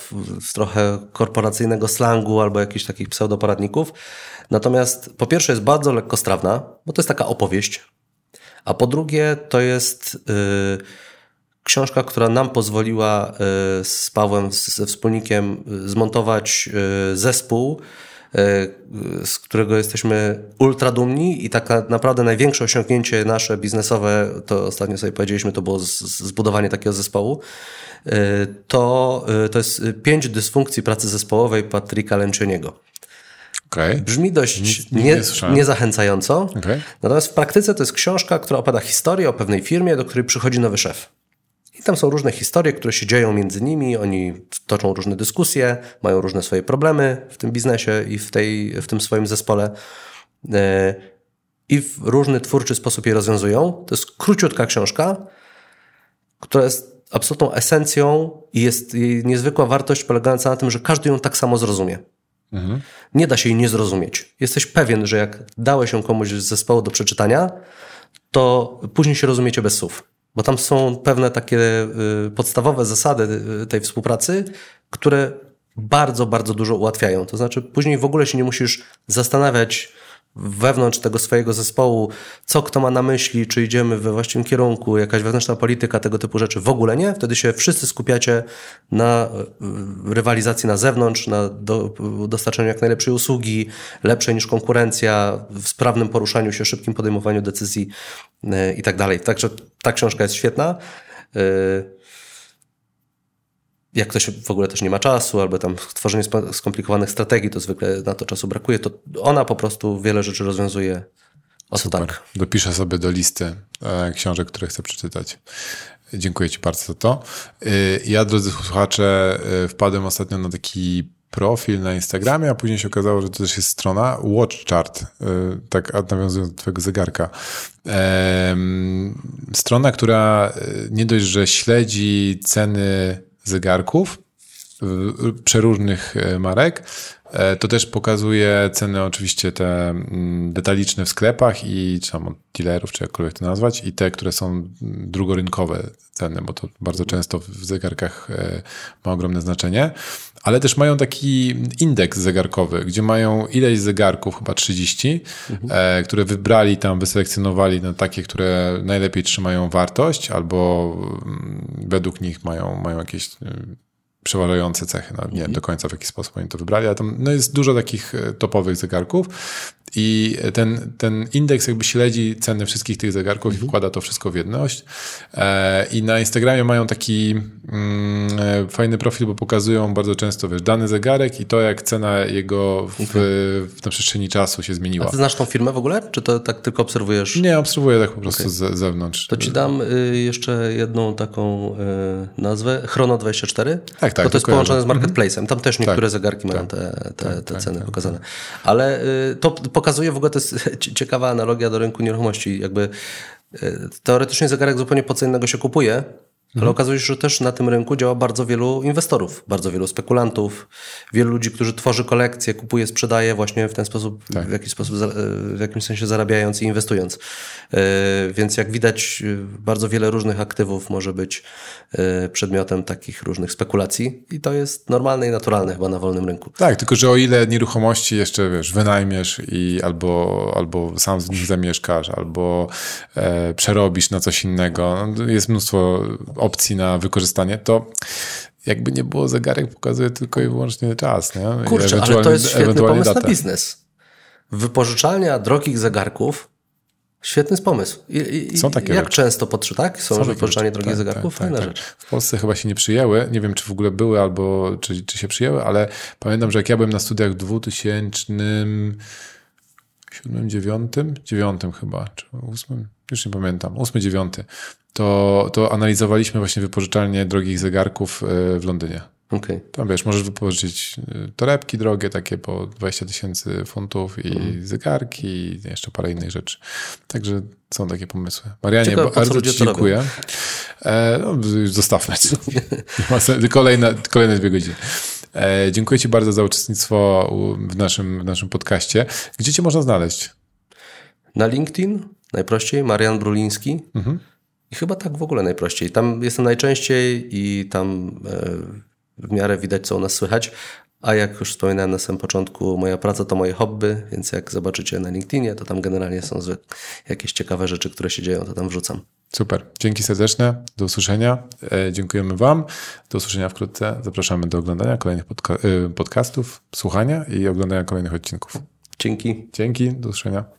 z trochę korporacyjnego slangu albo jakichś takich pseudoporadników. Natomiast po pierwsze jest bardzo lekkostrawna, bo to jest taka opowieść, a po drugie to jest yy, książka, która nam pozwoliła yy, z Pawłem, ze wspólnikiem yy, zmontować yy, zespół, yy, z którego jesteśmy ultra dumni i tak naprawdę największe osiągnięcie nasze biznesowe, to ostatnio sobie powiedzieliśmy, to było zbudowanie takiego zespołu, yy, to, to jest pięć dysfunkcji pracy zespołowej Patryka Lencioniego.
Okay.
Brzmi dość nie, nie niezachęcająco. Okay. Natomiast w praktyce to jest książka, która opowiada historię o pewnej firmie, do której przychodzi nowy szef. I tam są różne historie, które się dzieją między nimi. Oni toczą różne dyskusje, mają różne swoje problemy w tym biznesie i w, tej, w tym swoim zespole. E, I w różny twórczy sposób je rozwiązują. To jest króciutka książka, która jest absolutną esencją i jest jej niezwykła wartość polegająca na tym, że każdy ją tak samo zrozumie. Mhm. Nie da się jej nie zrozumieć. Jesteś pewien, że jak dałeś ją komuś z zespołu do przeczytania, to później się rozumiecie bez słów. Bo tam są pewne takie y, podstawowe zasady y, tej współpracy, które bardzo, bardzo dużo ułatwiają. To znaczy, później w ogóle się nie musisz zastanawiać, wewnątrz tego swojego zespołu, co kto ma na myśli, czy idziemy we właściwym kierunku, jakaś wewnętrzna polityka, tego typu rzeczy. W ogóle nie. Wtedy się wszyscy skupiacie na e, rywalizacji na zewnątrz, na do, dostarczeniu jak najlepszej usługi, lepszej niż konkurencja, w sprawnym poruszaniu się, szybkim podejmowaniu decyzji e, i tak dalej. Także ta książka jest świetna. E, jak ktoś w ogóle też nie ma czasu, albo tam tworzenie skomplikowanych strategii, to zwykle na to czasu brakuje, to ona po prostu wiele rzeczy rozwiązuje. O Super. tak.
Dopiszę sobie do listy e, książek, które chcę przeczytać. Dziękuję Ci bardzo za to. E, ja, drodzy słuchacze, e, wpadłem ostatnio na taki profil na Instagramie, a później się okazało, że to też jest strona Watch Chart, tak nawiązując do Twojego zegarka. Strona, która nie dość, że śledzi ceny zegarków, przeróżnych y, marek. E, To też pokazuje ceny oczywiście te mm, detaliczne w sklepach i czy tam od dealerów, czy jakkolwiek to nazwać, i te, które są mm, drugorynkowe ceny, bo to bardzo często w zegarkach e, ma ogromne znaczenie. Ale też mają taki indeks zegarkowy, gdzie mają ileś zegarków, chyba 30, e, które wybrali tam, wyselekcjonowali na takie, które najlepiej trzymają wartość, albo mm, według nich mają, mają jakieś y, przeważające cechy. No, nie wiem do końca w jaki sposób oni to wybrali, ale tam no, jest dużo takich e, topowych zegarków i ten, ten indeks jakby śledzi ceny wszystkich tych zegarków i wkłada to wszystko w jedność. E, I na Instagramie mają taki mm, e, fajny profil, bo pokazują bardzo często wiesz, dany zegarek i to, jak cena jego w, w, na przestrzeni czasu się
A
zmieniła.
ty znasz tą firmę w ogóle? Czy to tak tylko obserwujesz?
Nie, obserwuję tak po prostu z zewnątrz.
To ci dam y, jeszcze jedną taką y, nazwę. Chrono24.
Tak, tak,
Bo to jest połączone z Marketplace'em. Tam też niektóre zegarki mają te, te, te ceny pokazane. Ale y, to pokazuje w ogóle, to jest cie- ciekawa analogia do rynku nieruchomości. Jakby y, teoretycznie zegarek zupełnie po co innego się kupuje, ale okazuje się, że też na tym rynku działa bardzo wielu inwestorów, bardzo wielu spekulantów, wielu ludzi, którzy tworzy kolekcje, kupuje, sprzedaje właśnie w ten sposób, w jakiś sposób, za- w jakimś sensie zarabiając i inwestując. E, Więc jak widać, e, bardzo wiele różnych aktywów może być e, przedmiotem takich różnych spekulacji i to jest normalne i naturalne chyba na wolnym rynku.
Tak, tylko że o ile nieruchomości jeszcze wiesz, wynajmiesz i albo, albo sam z nich zamieszkasz, albo e, przerobisz na coś innego, no, jest mnóstwo opcji na wykorzystanie, to jakby nie było zegarek, pokazuje tylko i wyłącznie czas. Nie?
Kurczę, ale to jest świetny pomysł na
datę.
biznes. Wypożyczalnia drogich zegarków Świetny pomysł. I, i,
Są takie
Jak
rzeczy.
często potrze, tak? Są,
Są
wypożyczanie drogich
Tak,
zegarków?
tak,
Fajna
tak,
rzecz.
tak. W Polsce chyba się nie przyjęły. Nie wiem, czy w ogóle były, albo czy, czy się przyjęły, ale pamiętam, że jak ja byłem na studiach w 2007, 9, 9 chyba, czy 8, już nie pamiętam, 8, 9, to, to analizowaliśmy właśnie wypożyczalnie drogich zegarków e, w Londynie.
Okej.
Tam wiesz, możesz wypożyczyć y, torebki drogie, takie po 20 tysięcy funtów i
Mhm.
zegarki i jeszcze parę innych rzeczy. Także są takie pomysły. Marianie,
Ciekawe,
bardzo Ci dziękuję. E, no, już zostawmy. Kolejne, kolejne dwie godziny. E, dziękuję Ci bardzo za uczestnictwo w naszym, w naszym podcaście. Gdzie Cię można znaleźć?
Na LinkedIn najprościej, Marian Bruliński.
Mhm.
I chyba tak w ogóle najprościej. Tam jestem najczęściej i tam e, w miarę widać, co u nas słychać. A jak już wspominałem na samym początku, moja praca to moje hobby, więc jak zobaczycie na LinkedInie, to tam generalnie są jakieś ciekawe rzeczy, które się dzieją, to tam wrzucam.
Super. Dzięki serdeczne. Do usłyszenia. E, dziękujemy Wam. Do usłyszenia wkrótce. Zapraszamy do oglądania kolejnych podca- y, podcastów, słuchania i oglądania kolejnych odcinków.
Dzięki.
Dzięki. Do usłyszenia.